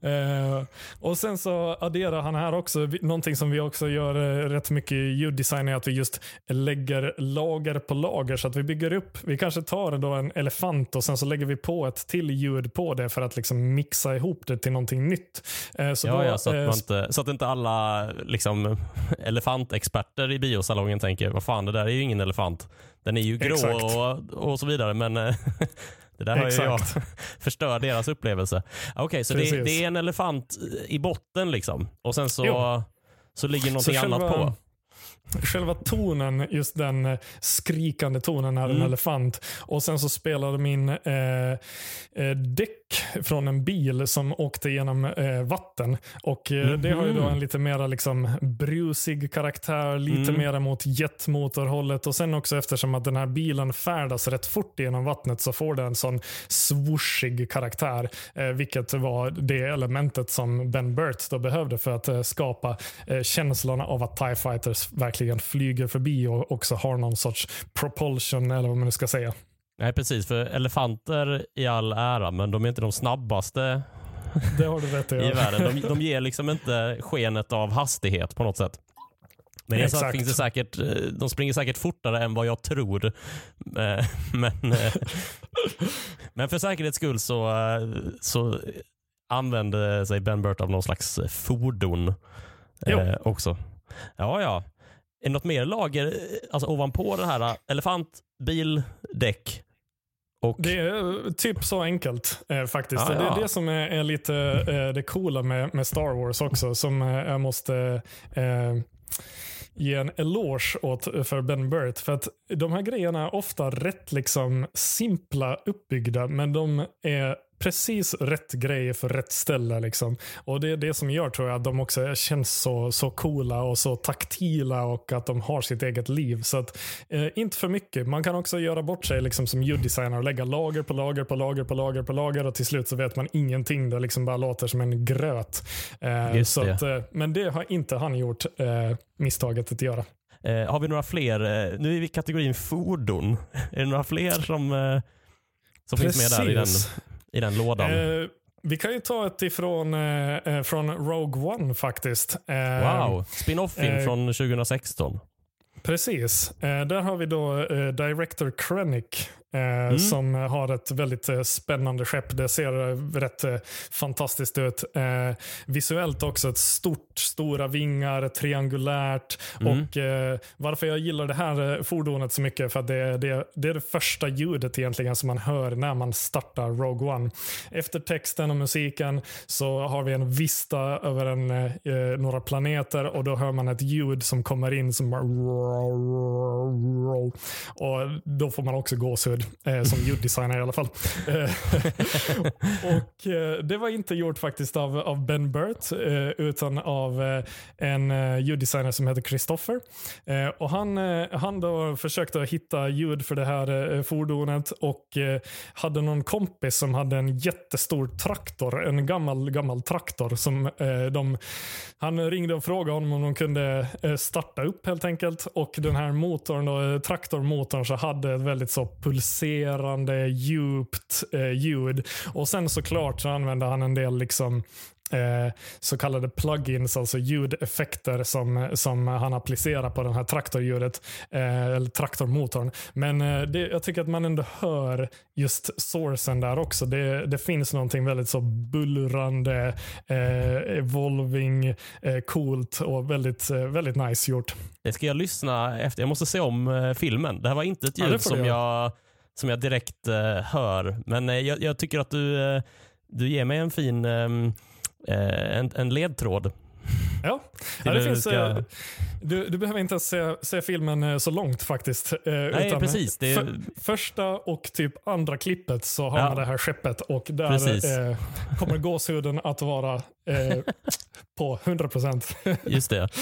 Eh, och Sen så adderar han här också, någonting som vi också gör eh, rätt mycket i ljuddesign är att vi just lägger lager på lager. Så att vi bygger upp, vi kanske tar då en elefant och sen så lägger vi på ett till ljud på det för att liksom mixa ihop det till någonting nytt. Eh, så, ja, då, ja, så, att eh, inte, så att inte alla liksom, elefantexperter i biosalongen tänker, vad fan det där är ju ingen elefant. Den är ju grå och, och så vidare, men eh, det där har ju jag förstör deras upplevelse. Okej, okay, så det, det, är en elefant i botten liksom och sen så, så ligger någonting så annat på själva tonen, just den eh, skrikande tonen är mm. en elefant. Och sen så spelar de in eh, eh, däck från en bil som åkte genom eh, vatten. Och eh, mm. Det har ju då en lite mer liksom, brusig karaktär, lite mm. mer mot jetmotorhållet. Och sen också eftersom att den här bilen färdas rätt fort genom vattnet så får det en sån swooshig karaktär. Eh, vilket var det elementet som Ben Burt då behövde för att eh, skapa känslan av att TIE Fighters verkligen flyger förbi och också har någon sorts propulsion eller vad man nu ska säga. Nej, precis. För elefanter i all ära, men de är inte de snabbaste det har du rätt i. i världen. De, de ger liksom inte skenet av hastighet på något sätt. Men det Exakt. finns det säkert, eh, de springer säkert fortare än vad jag tror. Eh, men, eh, men för säkerhets skull så, så använde sig Ben Burt av någon slags fordon jo. också. Ja, ja. Är det något mer lager alltså ovanpå den här elefant, bil, däck Och, Det är typ så enkelt eh, faktiskt. Ah, Det ja. är det som är, är lite eh, det coola med, med Star Wars också, som eh, jag måste eh, ge en eloge åt för Ben Burt. För att de här grejerna är ofta rätt liksom simpla uppbyggda, men de är precis rätt grejer för rätt ställe. Liksom. Och Det är det som gör tror jag att de också känns så, så coola och så taktila och att de har sitt eget liv. Så att, eh, inte för mycket. Man kan också göra bort sig liksom, som ljuddesigner och lägga lager på lager på lager på lager på lager och till slut så vet man ingenting. Det liksom bara låter som en gröt. Eh, så det. att, eh, men det har inte han gjort eh, misstaget att göra. eh, har vi några fler? Eh, nu är vi i kategorin fordon. är det några fler som, som finns med där i den. I den lådan? Eh, vi kan ju ta ett ifrån eh, eh, från Rogue One faktiskt. Eh, wow, spin-off-film eh, från 2016. Precis. Eh, där har vi då Director Krennic Mm. som har ett väldigt eh, spännande skepp. Det ser eh, rätt eh, fantastiskt ut. Eh, visuellt också ett stort, stora vingar, triangulärt. Mm. Och eh, Varför jag gillar det här eh, fordonet så mycket för att det, det, det är det första ljudet egentligen som man hör när man startar Rogue One. Efter texten och musiken så har vi en vista över en, eh, några planeter och då hör man ett ljud som kommer in som och då får man också gåshud eh, som ljuddesigner i alla fall. Eh, och eh, Det var inte gjort faktiskt av, av Ben Burt eh, utan av eh, en eh, ljuddesigner som heter Christopher. Eh, och han, eh, han då försökte hitta ljud för det här eh, fordonet och eh, hade någon kompis som hade en jättestor traktor, en gammal, gammal traktor som eh, de han ringde och frågade honom om de kunde eh, starta upp helt enkelt. Och den här motorn, då, eh, traktormotorn, så hade ett väldigt så pulserande, djupt eh, ljud. Och sen såklart så använde han en del liksom eh, så kallade plugins, alltså ljudeffekter som, som han applicerar på den här traktorljudet, eh, eller traktormotorn. Men eh, det, jag tycker att man ändå hör just sourcen där också. Det, det finns någonting väldigt så bullrande, evolving, coolt och väldigt, väldigt nice gjort. Det ska jag lyssna efter. Jag måste se om filmen. Det här var inte ett Ja, ljud du som, jag, som jag direkt eh, hör. Men eh, jag, jag tycker att du, eh, du ger mig en fin ehm, eh, en, en ledtråd. Ja, ja det hur finns, ska- eh, du, du behöver inte se, se filmen eh, så långt faktiskt. Nej, precis. Det för, första och typ andra klippet så har Ja. man det här skeppet och där Precis. eh, kommer gåshuden att vara på 100%. Just det.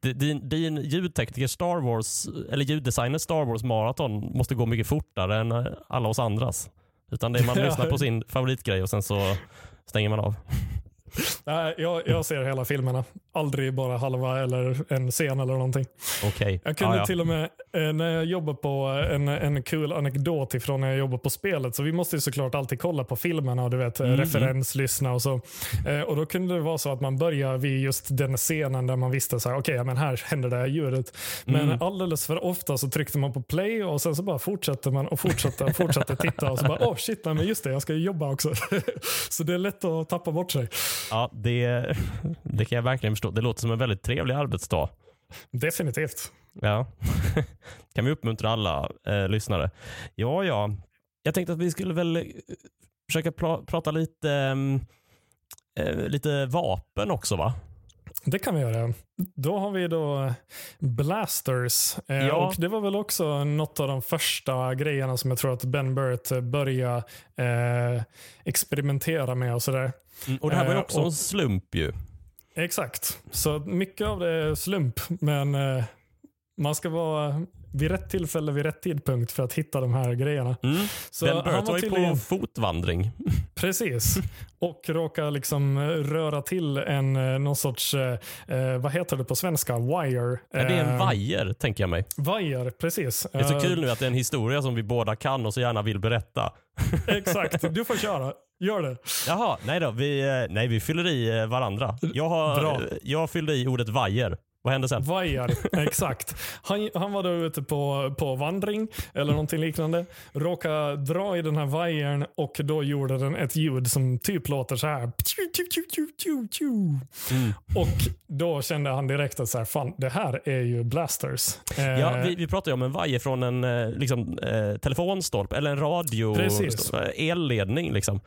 Din, din ljudtekniker Star Wars, eller ljuddesigner Star Wars maraton måste gå mycket fortare än eh, alla oss andras. Utan det är man lyssnar på sin favoritgrej och sen så stänger man av. Nej, jag, jag ser hela filmerna. Aldrig bara halva eller en scen eller någonting. Okej. Jag kunde Ja, ja. till och med, eh, när jag jobbar på en, en kul anekdot ifrån när jag jobbar på spelet, så vi måste ju såklart alltid kolla på filmerna och du vet, Mm, referenslyssna och så. Eh, och Då kunde det vara så att man börjar vid just den scenen där man visste så här, okej, ja, men här händer det här ljudet. Men Mm. alldeles för ofta så tryckte man på play och sen så bara fortsätter man och fortsätter och fortsätter titta och så bara, åh shit, nej, men just det, jag ska ju jobba också. så det är lätt att tappa bort sig. Ja, det, det kan jag verkligen förstå. Det låter som en väldigt trevlig arbetsdag. Definitivt. Ja. kan vi uppmuntra alla eh, lyssnare. Ja, ja. Jag tänkte att vi skulle väl eh, försöka pra- prata lite, ehm, eh, lite vapen också va? Det kan vi göra. Då har vi då Blasters. Eh, Ja. och Det var väl också något av de första grejerna som jag tror att Ben Burt började eh, experimentera med och sådär. Mm, och det här var ju Eh, också och- en slump ju. Exakt. Så mycket av det är slump, men eh, man ska vara vid rätt tillfälle vid rätt tidpunkt för att hitta de här grejerna. Mm. Så ben Burt var ju tydligen- på fotvandring. Precis. Och råka liksom eh, röra till en eh, någon sorts, eh, eh, vad heter det på svenska? Wire. Ja, det är en vajer, tänker jag mig. Vajer, precis. Det är så kul nu att det är en historia som vi båda kan och så gärna vill berätta. Exakt, du får köra. Gör det. Jaha, nej då. Vi, nej, vi fyller i varandra. Jag, har, Bra. jag fyllde i ordet vajer. Vad hände sen? Vajar, exakt. Han, han var då ute på, på vandring eller någonting liknande. Råkade dra i den här vajern och då gjorde den ett ljud som typ låter så här. Mm. Och då kände han direkt att så här, fan, det här är ju blasters. Ja, vi, vi pratar ju om en vajer från en eh, liksom, eh, telefonstolpe eller en radio elledning. Liksom.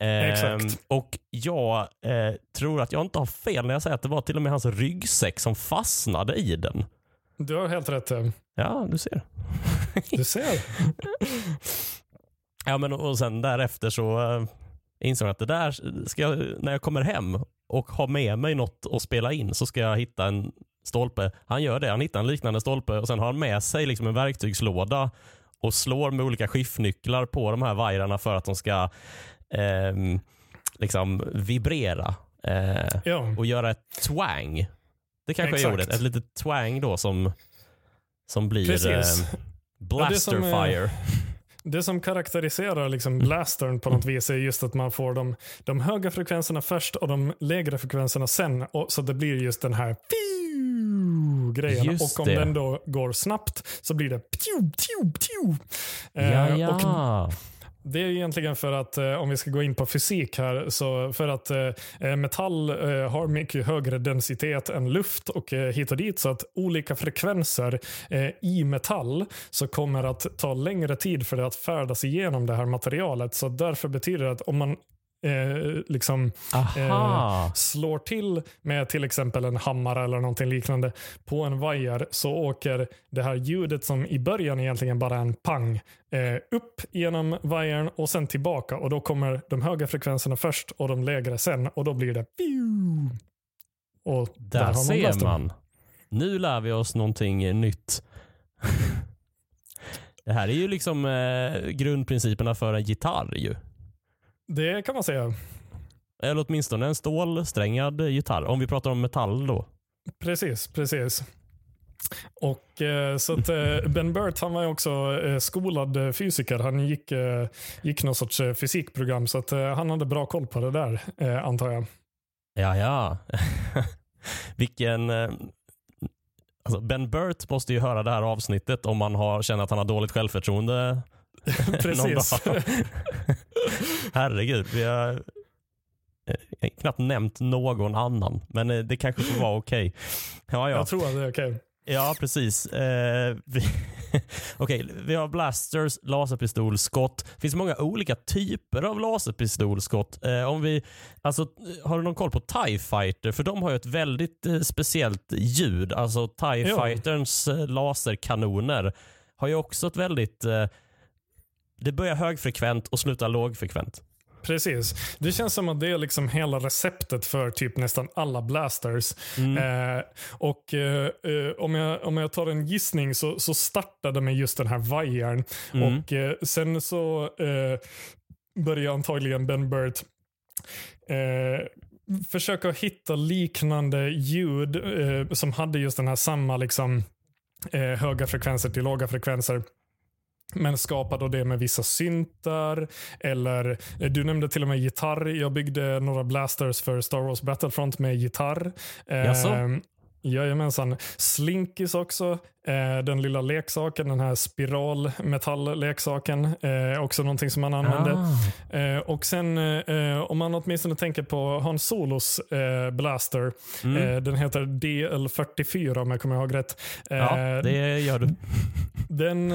Eh, Exakt. Och jag eh, tror att jag inte har fel när jag säger att det var till och med hans ryggsäck som fastnade i den. Du har helt rätt. Ja, du ser. Du ser. ja, men och sen därefter så uh, insåg jag att det där ska jag, när jag kommer hem och har med mig något att spela in så ska jag hitta en stolpe. Han gör det. Han hittar en liknande stolpe och sen har han med sig liksom en verktygslåda och slår med olika skiftnycklar på de här vajrarna för att de ska eh, liksom vibrera eh, ja. och göra ett twang. Det kanske jag gjorde. Ett litet twang då som, som blir eh, blasterfire. Det som karaktäriserar liksom blastern på något vis är just att man får de, de höga frekvenserna först och de lägre frekvenserna sen. Och, så det blir just den här grejen. Just och om det. den då går snabbt så blir det pju, pju, pju. Ja, ja. Och det är egentligen för att, eh, om vi ska gå in på fysik här, så för att eh, eh, metall har mycket högre densitet än luft och hit och dit så att olika frekvenser i metall så kommer att ta längre tid för det att färdas igenom det här materialet. Så därför betyder det att om man eh, liksom, eh, slår till med till exempel en hammare eller någonting liknande på en vajer så åker det här ljudet som i början egentligen bara är en pang eh, upp genom vajern och sen tillbaka och då kommer de höga frekvenserna först och de lägre sen och då blir det och där, där ser man. Nu lär vi oss någonting nytt. Det här är ju liksom eh, grundprinciperna för en gitarr ju. Det kan man säga. Eller åtminstone en stålsträngad gitarr, om vi pratar om metall då. Precis, precis. Och eh, så att, eh, Ben Burt han var ju också eh, skolad fysiker. Han gick, gick någon sorts fysikprogram så att han hade bra koll på det där antar jag. Ja, ja. Vilken... Alltså ben Burt måste ju höra det här avsnittet om man har, känner att han har dåligt självförtroende Precis. Herregud, vi har eh, knappt nämnt någon annan. Men eh, det kanske får vara okej. Okay. Ja, ja. Jag tror att det är okej. Okay. Ja, precis. Eh, vi, okay, vi har blasters, laserpistolskott. Det finns många olika typer av laserpistolskott. Eh, om vi, alltså, har du någon koll på TIE Fighter? För de har ju ett väldigt eh, speciellt ljud. Alltså TIE jo. Fighterns eh, laserkanoner har ju också ett väldigt det börjar högfrekvent och slutar lågfrekvent. Precis. Det känns som att det är liksom hela receptet för typ nästan alla blasters. Mm. Eh, och eh, eh om, jag, om jag tar en gissning så, så startade med just den här vajern. Mm. Och eh, sen så eh, börjar antagligen Ben Burt eh, försöka hitta liknande ljud som hade just den här samma liksom, höga frekvenser till låga frekvenser men skapar då det med vissa syntar. Eller eh, Du nämnde till och med gitarr. Jag byggde några blasters för Star Wars Battlefront med gitarr. Jaså? Jajamensan. Slinkis också. Eh, den lilla leksaken, den här spiralmetallleksaken. Eh, också någonting som man använder. Ah. Eh, och sen om man åtminstone tänker på Hans Solos blaster. Mm. Den heter DL44 om jag kommer ihåg rätt. ja, det gör du. Den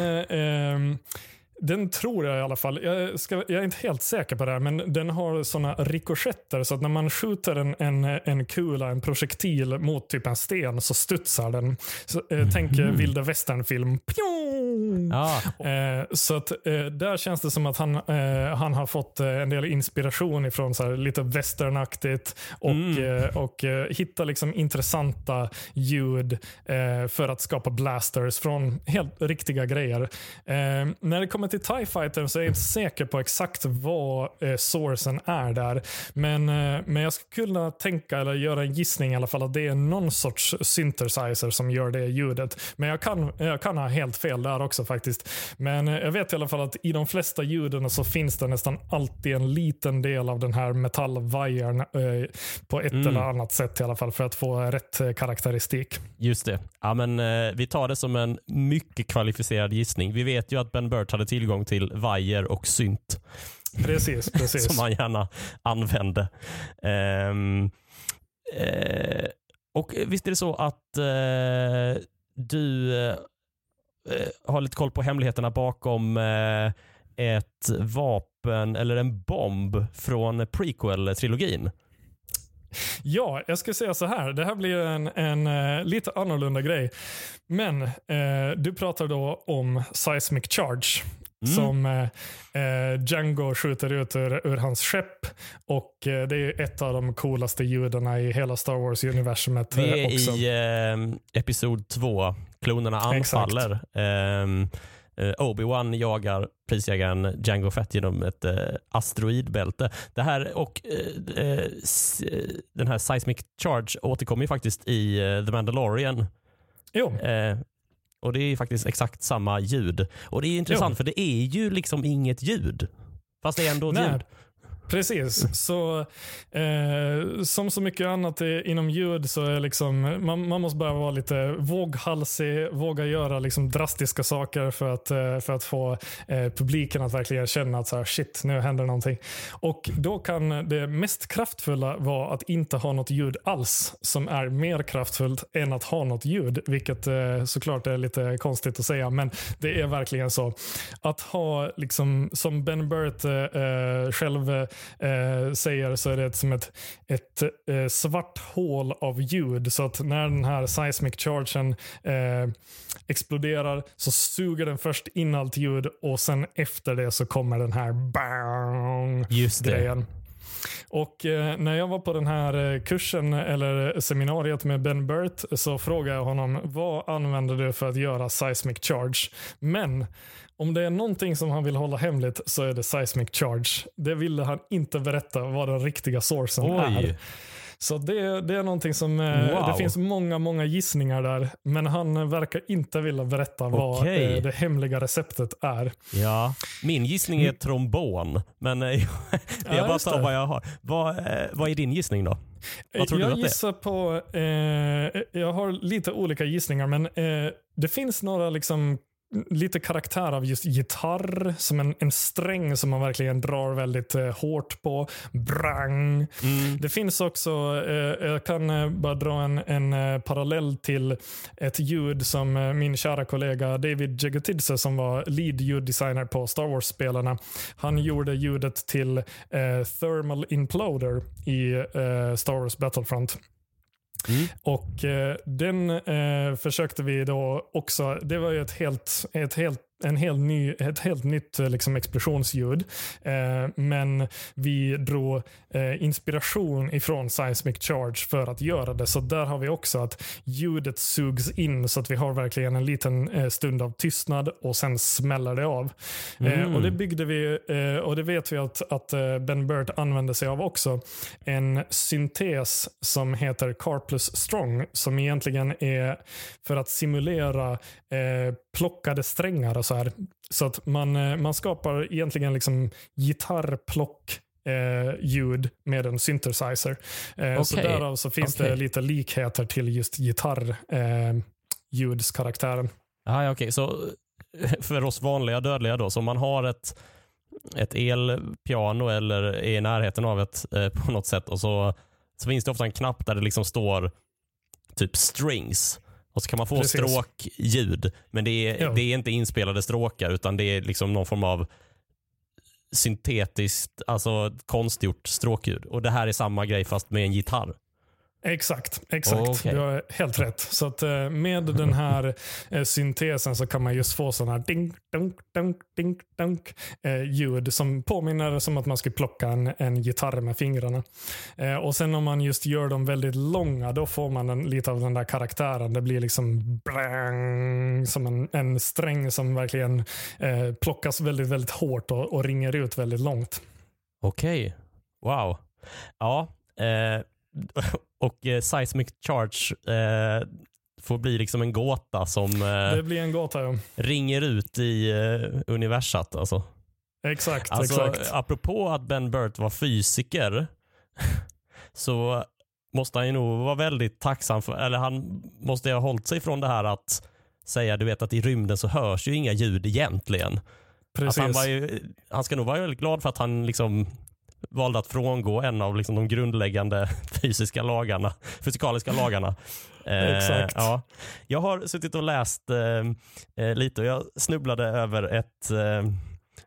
den tror jag i alla fall. Jag, ska, jag, är inte helt säker på det här, men den har såna rikoschetter så att när man skjuter en, en, en kula, en projektil mot typ en sten så studsar den. Så, eh, tänk mm. vilda västernfilm. Ah. Eh, så att eh, där känns det som att han, eh, han har fått eh, en del inspiration ifrån så här, lite westernaktigt och, mm. Eh, och hitta liksom intressanta ljud för att skapa blasters från helt riktiga grejer. när det kommer till TIE Fighter så är jag inte säker på exakt vad eh, sourcen är där. Men, eh, men jag skulle kunna tänka, eller göra en gissning i alla fall, att det är någon sorts synthesizer som gör det ljudet. Men jag kan, jag kan ha helt fel där också faktiskt. Men eh, jag vet i alla fall att i de flesta ljuden så finns det nästan alltid en liten del av den här metallvajern eh, på ett Mm. eller annat sätt i alla fall för att få rätt eh, karaktäristik. Just det. Ja, men, eh, vi tar det som en mycket kvalificerad gissning. Vi vet ju att Ben Burt hade tillgång till vajer och synt Precis, precis. som han gärna använde. Ehm, eh, och visst är det så att eh, du eh, har lite koll på hemligheterna bakom ett vapen eller en bomb från prequel-trilogin? Ja, jag ska säga så här. Det här blir en, en eh, lite annorlunda grej. Men eh, du pratar då om seismic charge. Mm. Som eh, eh, Django skjuter ut ur, ur hans skepp. Och eh, Det är ett av de coolaste ljuden i hela Star Wars-universumet. Vi eh, är också. i eh, episod två. Klonerna Exakt. anfaller. Ehm, eh, Obi-Wan jagar prisjägaren Django Fett genom ett asteroidbälte. Det här och den här Seismic Charge återkommer ju faktiskt i The Mandalorian. Jo, och Det är faktiskt exakt samma ljud. Och Det är intressant Jo. för det är ju liksom inget ljud. Fast det är ändå ett Nej. ljud. Precis. Så, eh, som så mycket annat inom ljud så är liksom, man, man måste bara vara lite våghalsig, våga göra liksom drastiska saker för att, eh, för att få eh, publiken att verkligen känna att så här, shit, nu händer någonting. Och Då kan det mest kraftfulla vara att inte ha något ljud alls som är mer kraftfullt än att ha något ljud, vilket eh, såklart är lite konstigt att säga, men det är verkligen så. Att ha, liksom, som Ben Burt eh, eh, själv eh, säger, så är det som ett, ett eh, svart hål av ljud. Så att när den här seismic chargen eh, exploderar så suger den först in allt ljud och sen efter det så kommer den här bang Just det. grejen. Och eh, när jag var på den här eh, kursen eller seminariet med Ben Burt så frågade jag honom vad använder du för att göra seismic charge? Men om det är någonting som han vill hålla hemligt så är det seismic charge. Det ville han inte berätta vad den riktiga sourcen är. Så det, det är någonting som, eh, Wow. det finns många, många gissningar där. Men han eh, verkar inte vilja berätta vad eh, det hemliga receptet är. Ja, min gissning är trombon. Men eh, jag Ja, bara tar det. vad jag har. Vad, vad är din gissning då? Vad tror du jag att det är? gissar på, eh, jag har lite olika gissningar, men eh, det finns några liksom lite karaktär av just gitarr, som en, en sträng som man verkligen drar väldigt eh, hårt på. Brang. Mm. Det finns också, eh, jag kan eh, bara dra en, en eh, parallell till ett ljud som eh, min kära kollega David Jegotidze som var lead ljuddesigner på Star Wars-spelarna. Han gjorde ljudet till eh, Thermal Imploder i Star Wars Battlefront. Mm. Och eh, den eh, försökte vi då också, det var ju ett helt, ett helt en helt ny, ett helt nytt eh, liksom, explosionsljud. Eh, men vi drog eh, inspiration ifrån Seismic Charge för att göra det. Så där har vi också att ljudet sugs in så att vi har verkligen en liten eh, stund av tystnad och sen smäller det av. Eh, Mm. och Det byggde vi eh, och det vet vi att, att Ben Burt använde sig av också. En syntes som heter Car plus Strong som egentligen är för att simulera plockade strängar och så här. Så att man, eh, man skapar egentligen liksom gitarrplock eh, ljud med en synthesizer. Eh, Så Okej. därav så finns det Okej. lite likheter till just gitarr eh. Ah, ja, okej. Så för oss vanliga dödliga då, så om man har ett, ett elpiano eller är i närheten av ett eh, på något sätt och så, så finns det ofta en knapp där det liksom står typ strings och så kan man få Precis. stråkljud. Men det är, Ja. det är inte inspelade stråkar utan det är liksom någon form av syntetiskt, alltså konstgjort stråkljud. Och det här är samma grej fast med en gitarr. Exakt, exakt. Okej. Du har helt rätt. Så att eh, med den här eh, syntesen så kan man just få sådana här ding, dunk, dunk, ding, dunk eh, ljud som påminner som att man skulle plocka en, en gitarr med fingrarna. Och sen om man just gör dem väldigt långa då får man en, lite av den där karaktären. Det blir liksom brang, som en, en sträng som verkligen eh, plockas väldigt, väldigt hårt och, och ringer ut väldigt långt. Okej. Wow. Ja. Eh, och eh, Seismic Charge eh, får bli liksom en gåta som eh, Det blir en gåta. Ja. ringer ut i eh, universat. Alltså. Exakt, Alltså, exakt. apropå att Ben Burt var fysiker så måste han ju nog vara väldigt tacksam för, eller han måste ju ha hållit sig från det här att säga, du vet att i rymden så hörs ju inga ljud egentligen. Att Precis. han, var ju, han ska nog vara väldigt glad för att han liksom valde att frångå en av liksom de grundläggande fysiska lagarna, fysikaliska lagarna. Eh, Exakt. Ja. Jag har suttit och läst eh, eh, lite och jag snubblade över ett, eh,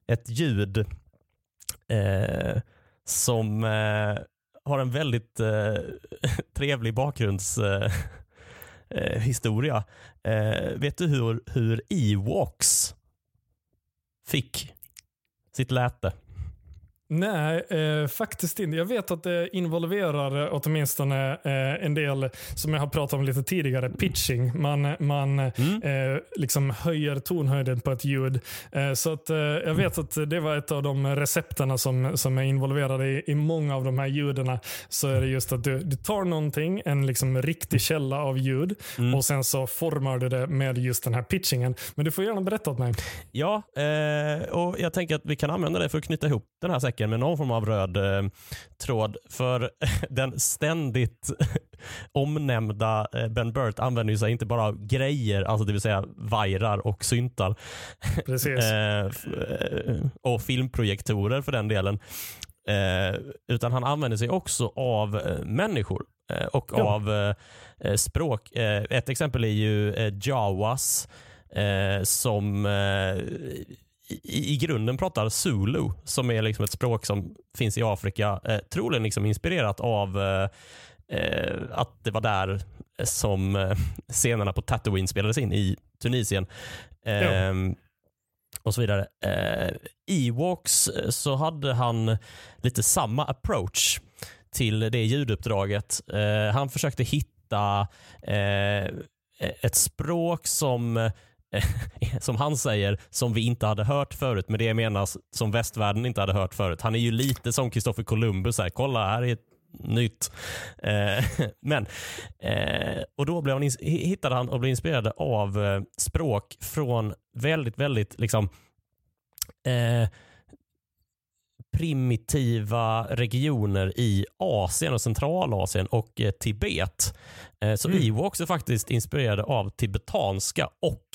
ett ljud eh, som eh, har en väldigt trevlig bakgrundshistoria. Historia. vet du hur, hur Ewoks fick sitt läte? Nej, eh, faktiskt inte. Jag vet att det involverar åtminstone eh, en del, som jag har pratat om lite tidigare, pitching. Man, man Mm. eh, liksom höjer tonhöjden på ett ljud. Eh, så att, eh, jag vet att det var ett av de recepterna som, som är involverade i, i många av de här ljuden. Så är det just att du, du tar någonting, en liksom riktig källa av ljud Mm. och sen så formar du det med just den här pitchingen. Men du får gärna berätta åt mig. Ja, eh, och jag tänker att vi kan använda det för att knyta ihop den här säcken med någon form av röd eh, tråd. För den ständigt omnämnda eh, Ben Burt använder sig inte bara av grejer, alltså det vill säga vajrar och syntar, Precis. eh, eh, och filmprojektorer för den delen. Utan han använder sig också av människor och Ja. av språk. Ett exempel är ju Jawas som i, i grunden pratar Zulu som är liksom ett språk som finns i Afrika. Eh, troligen liksom inspirerat av eh, eh, att det var där som eh, scenerna på Tatooine spelades in i Tunisien. Ehm, och så vidare. Eh, Ewoks eh, så hade han lite samma approach till det ljuduppdraget. Eh, han försökte hitta eh, ett språk som eh, som han säger, som vi inte hade hört förut. Med det menas som västvärlden inte hade hört förut. Han är ju lite som Kristoffer Columbus. Här. Kolla, här är ett nytt. Eh, men, eh, och då blev han, hittade han och blev inspirerad av eh, språk från väldigt, väldigt liksom eh, primitiva regioner i Asien och Centralasien och eh, Tibet. Eh, så Mm. Ewoks är faktiskt inspirerade av tibetanska och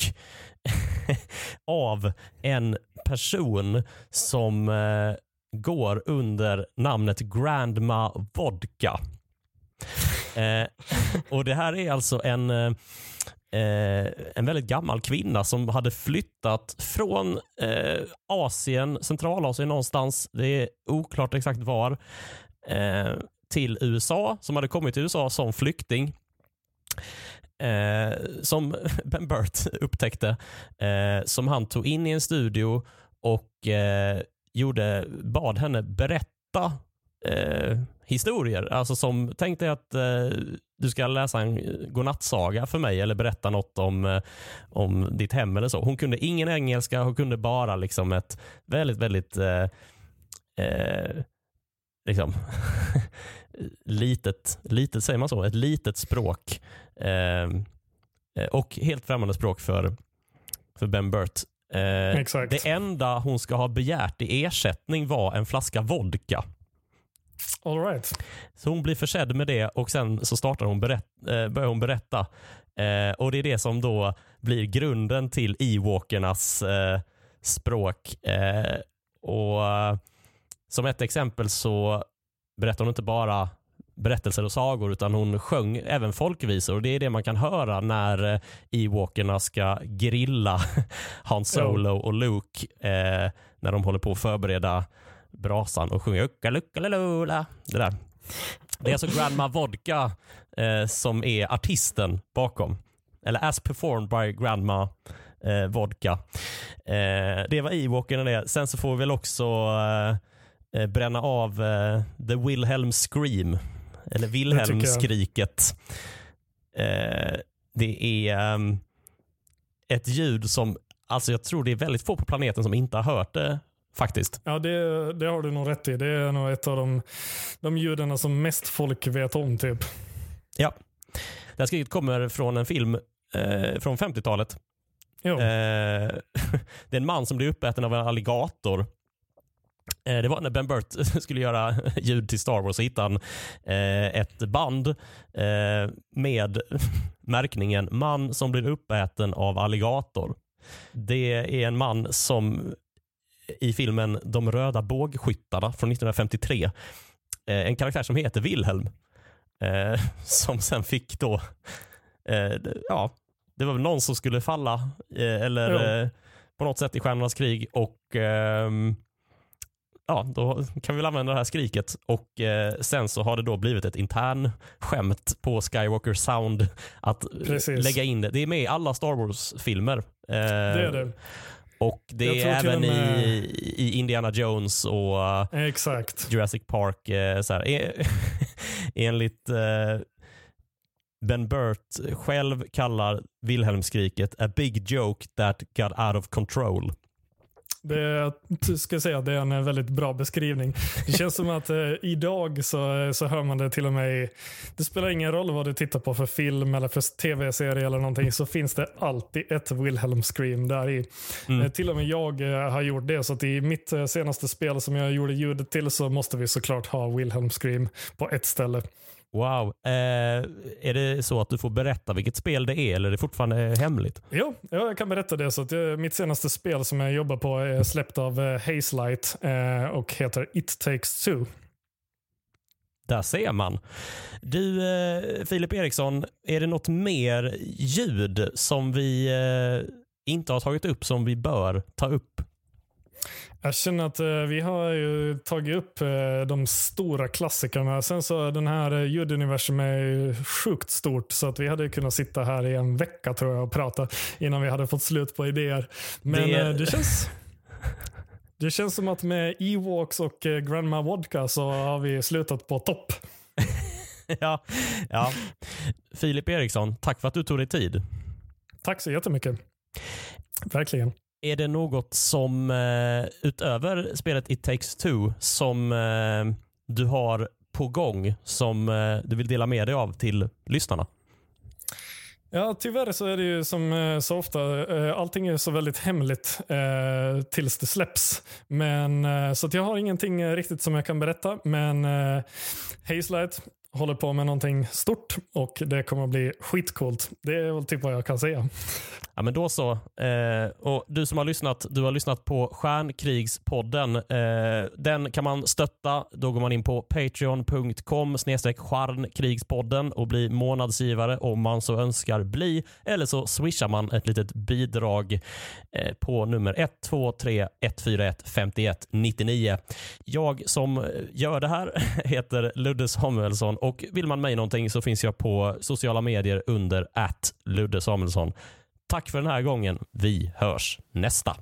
av en person som eh, går under namnet Grandma Vodka. Eh, och Det här är alltså en, en väldigt gammal kvinna som hade flyttat från Asien, Centralasien någonstans, det är oklart exakt var, till USA, som hade kommit till USA som flykting. Eh, som Ben Burt upptäckte, eh, som han tog in i en studio och eh, gjorde, bad henne berätta eh, historier. Alltså som, tänk dig att eh, du ska läsa en eh, godnattsaga för mig eller berätta något om, eh, om ditt hem eller så. Hon kunde ingen engelska, hon kunde bara liksom ett väldigt, väldigt eh, eh, liksom litet, litet, säger man så? Ett litet språk. Eh, och helt främmande språk för, för Ben Burt. Eh, det enda hon ska ha begärt i ersättning var en flaska vodka. All right. Så hon blir försedd med det och sen så startar hon berätt, eh, börjar hon berätta. Eh, och Det är det som då blir grunden till Ewokernas eh, språk. Eh, och Som ett exempel så berättar hon inte bara berättelser och sagor utan hon sjöng även folkvisor. Och Det är det man kan höra när eh, Ewokerna ska grilla Han Solo och Luke eh, när de håller på att förbereda brasan och sjunger Ucka Lucka Lula. Det där. Det är alltså Grandma Vodka eh, som är artisten bakom. Eller As performed by Grandma eh, Vodka. Eh, det var och det. Sen så får vi väl också eh, bränna av The Wilhelm Scream. Eller Wilhelm-skriket. det är um, ett ljud som, alltså jag tror det är väldigt få på planeten som inte har hört det faktiskt. Ja, det, det har du nog rätt i. Det är nog ett av de, de ljuden som mest folk vet om. typ. Ja. Det här skriket kommer från en film eh, från 50-talet. Eh, det är en man som blir uppäten av en alligator. Eh, det var när Ben Burt skulle göra ljud till Star Wars så hittade han eh, ett band eh, med märkningen man som blir uppäten av alligator. Det är en man som i filmen De röda bågskyttarna från 1953. Eh, en karaktär som heter Wilhelm. Som sen fick då, ja, det var väl någon som skulle falla eller på något sätt i Stjärnornas krig och ehm, ja, då kan vi väl använda det här skriket och eh, sen så har det då blivit ett intern skämt på Skywalker Sound att Precis. lägga in det. Det är med i alla Star Wars-filmer. Eh, det är det. Och det är även med... i, i, Indiana Jones och Exakt. Jurassic Park. Eh, så här. Enligt eh, Ben Burt själv kallar Wilhelmskriket a big joke that got out of control. Det, ska jag säga, det är en väldigt bra beskrivning. Det känns som att eh, idag så, så hör man det till och med Det spelar ingen roll vad du tittar på för film eller för tv-serie eller någonting så finns det alltid ett Wilhelm Scream där i. Mm. Eh, till och med jag eh, har gjort det så att i mitt eh, senaste spel som jag gjorde ljudet till så måste vi såklart ha Wilhelm Scream på ett ställe. Wow. Eh, är det så att du får berätta vilket spel det är eller är det fortfarande hemligt? Jo, jag kan berätta det. Så att, eh, mitt senaste spel som jag jobbar på är släppt av eh, Hazelight eh, och heter It takes two. Där ser man. Du, eh, Filip Eriksson, är det något mer ljud som vi eh, inte har tagit upp som vi bör ta upp jag känner att eh, vi har ju tagit upp eh, de stora klassikerna. Sen så den här eh, ljuduniversum är sjukt stort så att vi hade kunnat sitta här i en vecka tror jag och prata innan vi hade fått slut på idéer. Men det, det känns det känns som att med Ewoks och Grandma Vodka så har vi slutat på topp. ja, ja. Filip Eriksson, tack för att du tog dig tid. Tack så jättemycket. Verkligen. Är det något som eh, utöver spelet It takes two som eh, du har på gång som eh, du vill dela med dig av till lyssnarna? Ja, tyvärr så är det ju som så ofta, allting är så väldigt hemligt eh, tills det släpps. Men, så så jag har ingenting riktigt som jag kan berätta, men eh, Hazelight håller på med någonting stort och det kommer att bli skitcoolt. Det är väl typ vad jag kan säga. Ja, men då så. Eh, och Du som har lyssnat, du har lyssnat på Stjärnkrigspodden. Eh, den kan man stötta. Då går man in på patreon.com stjärnkrigspodden och blir månadsgivare om man så önskar bli. Eller så swishar man ett litet bidrag eh, på nummer 123 141 51 99. Jag som eh, gör det här heter Ludde Samuelsson och vill man mig någonting så finns jag på sociala medier under att Ludde Samuelsson. Tack för den här gången. Vi hörs nästa.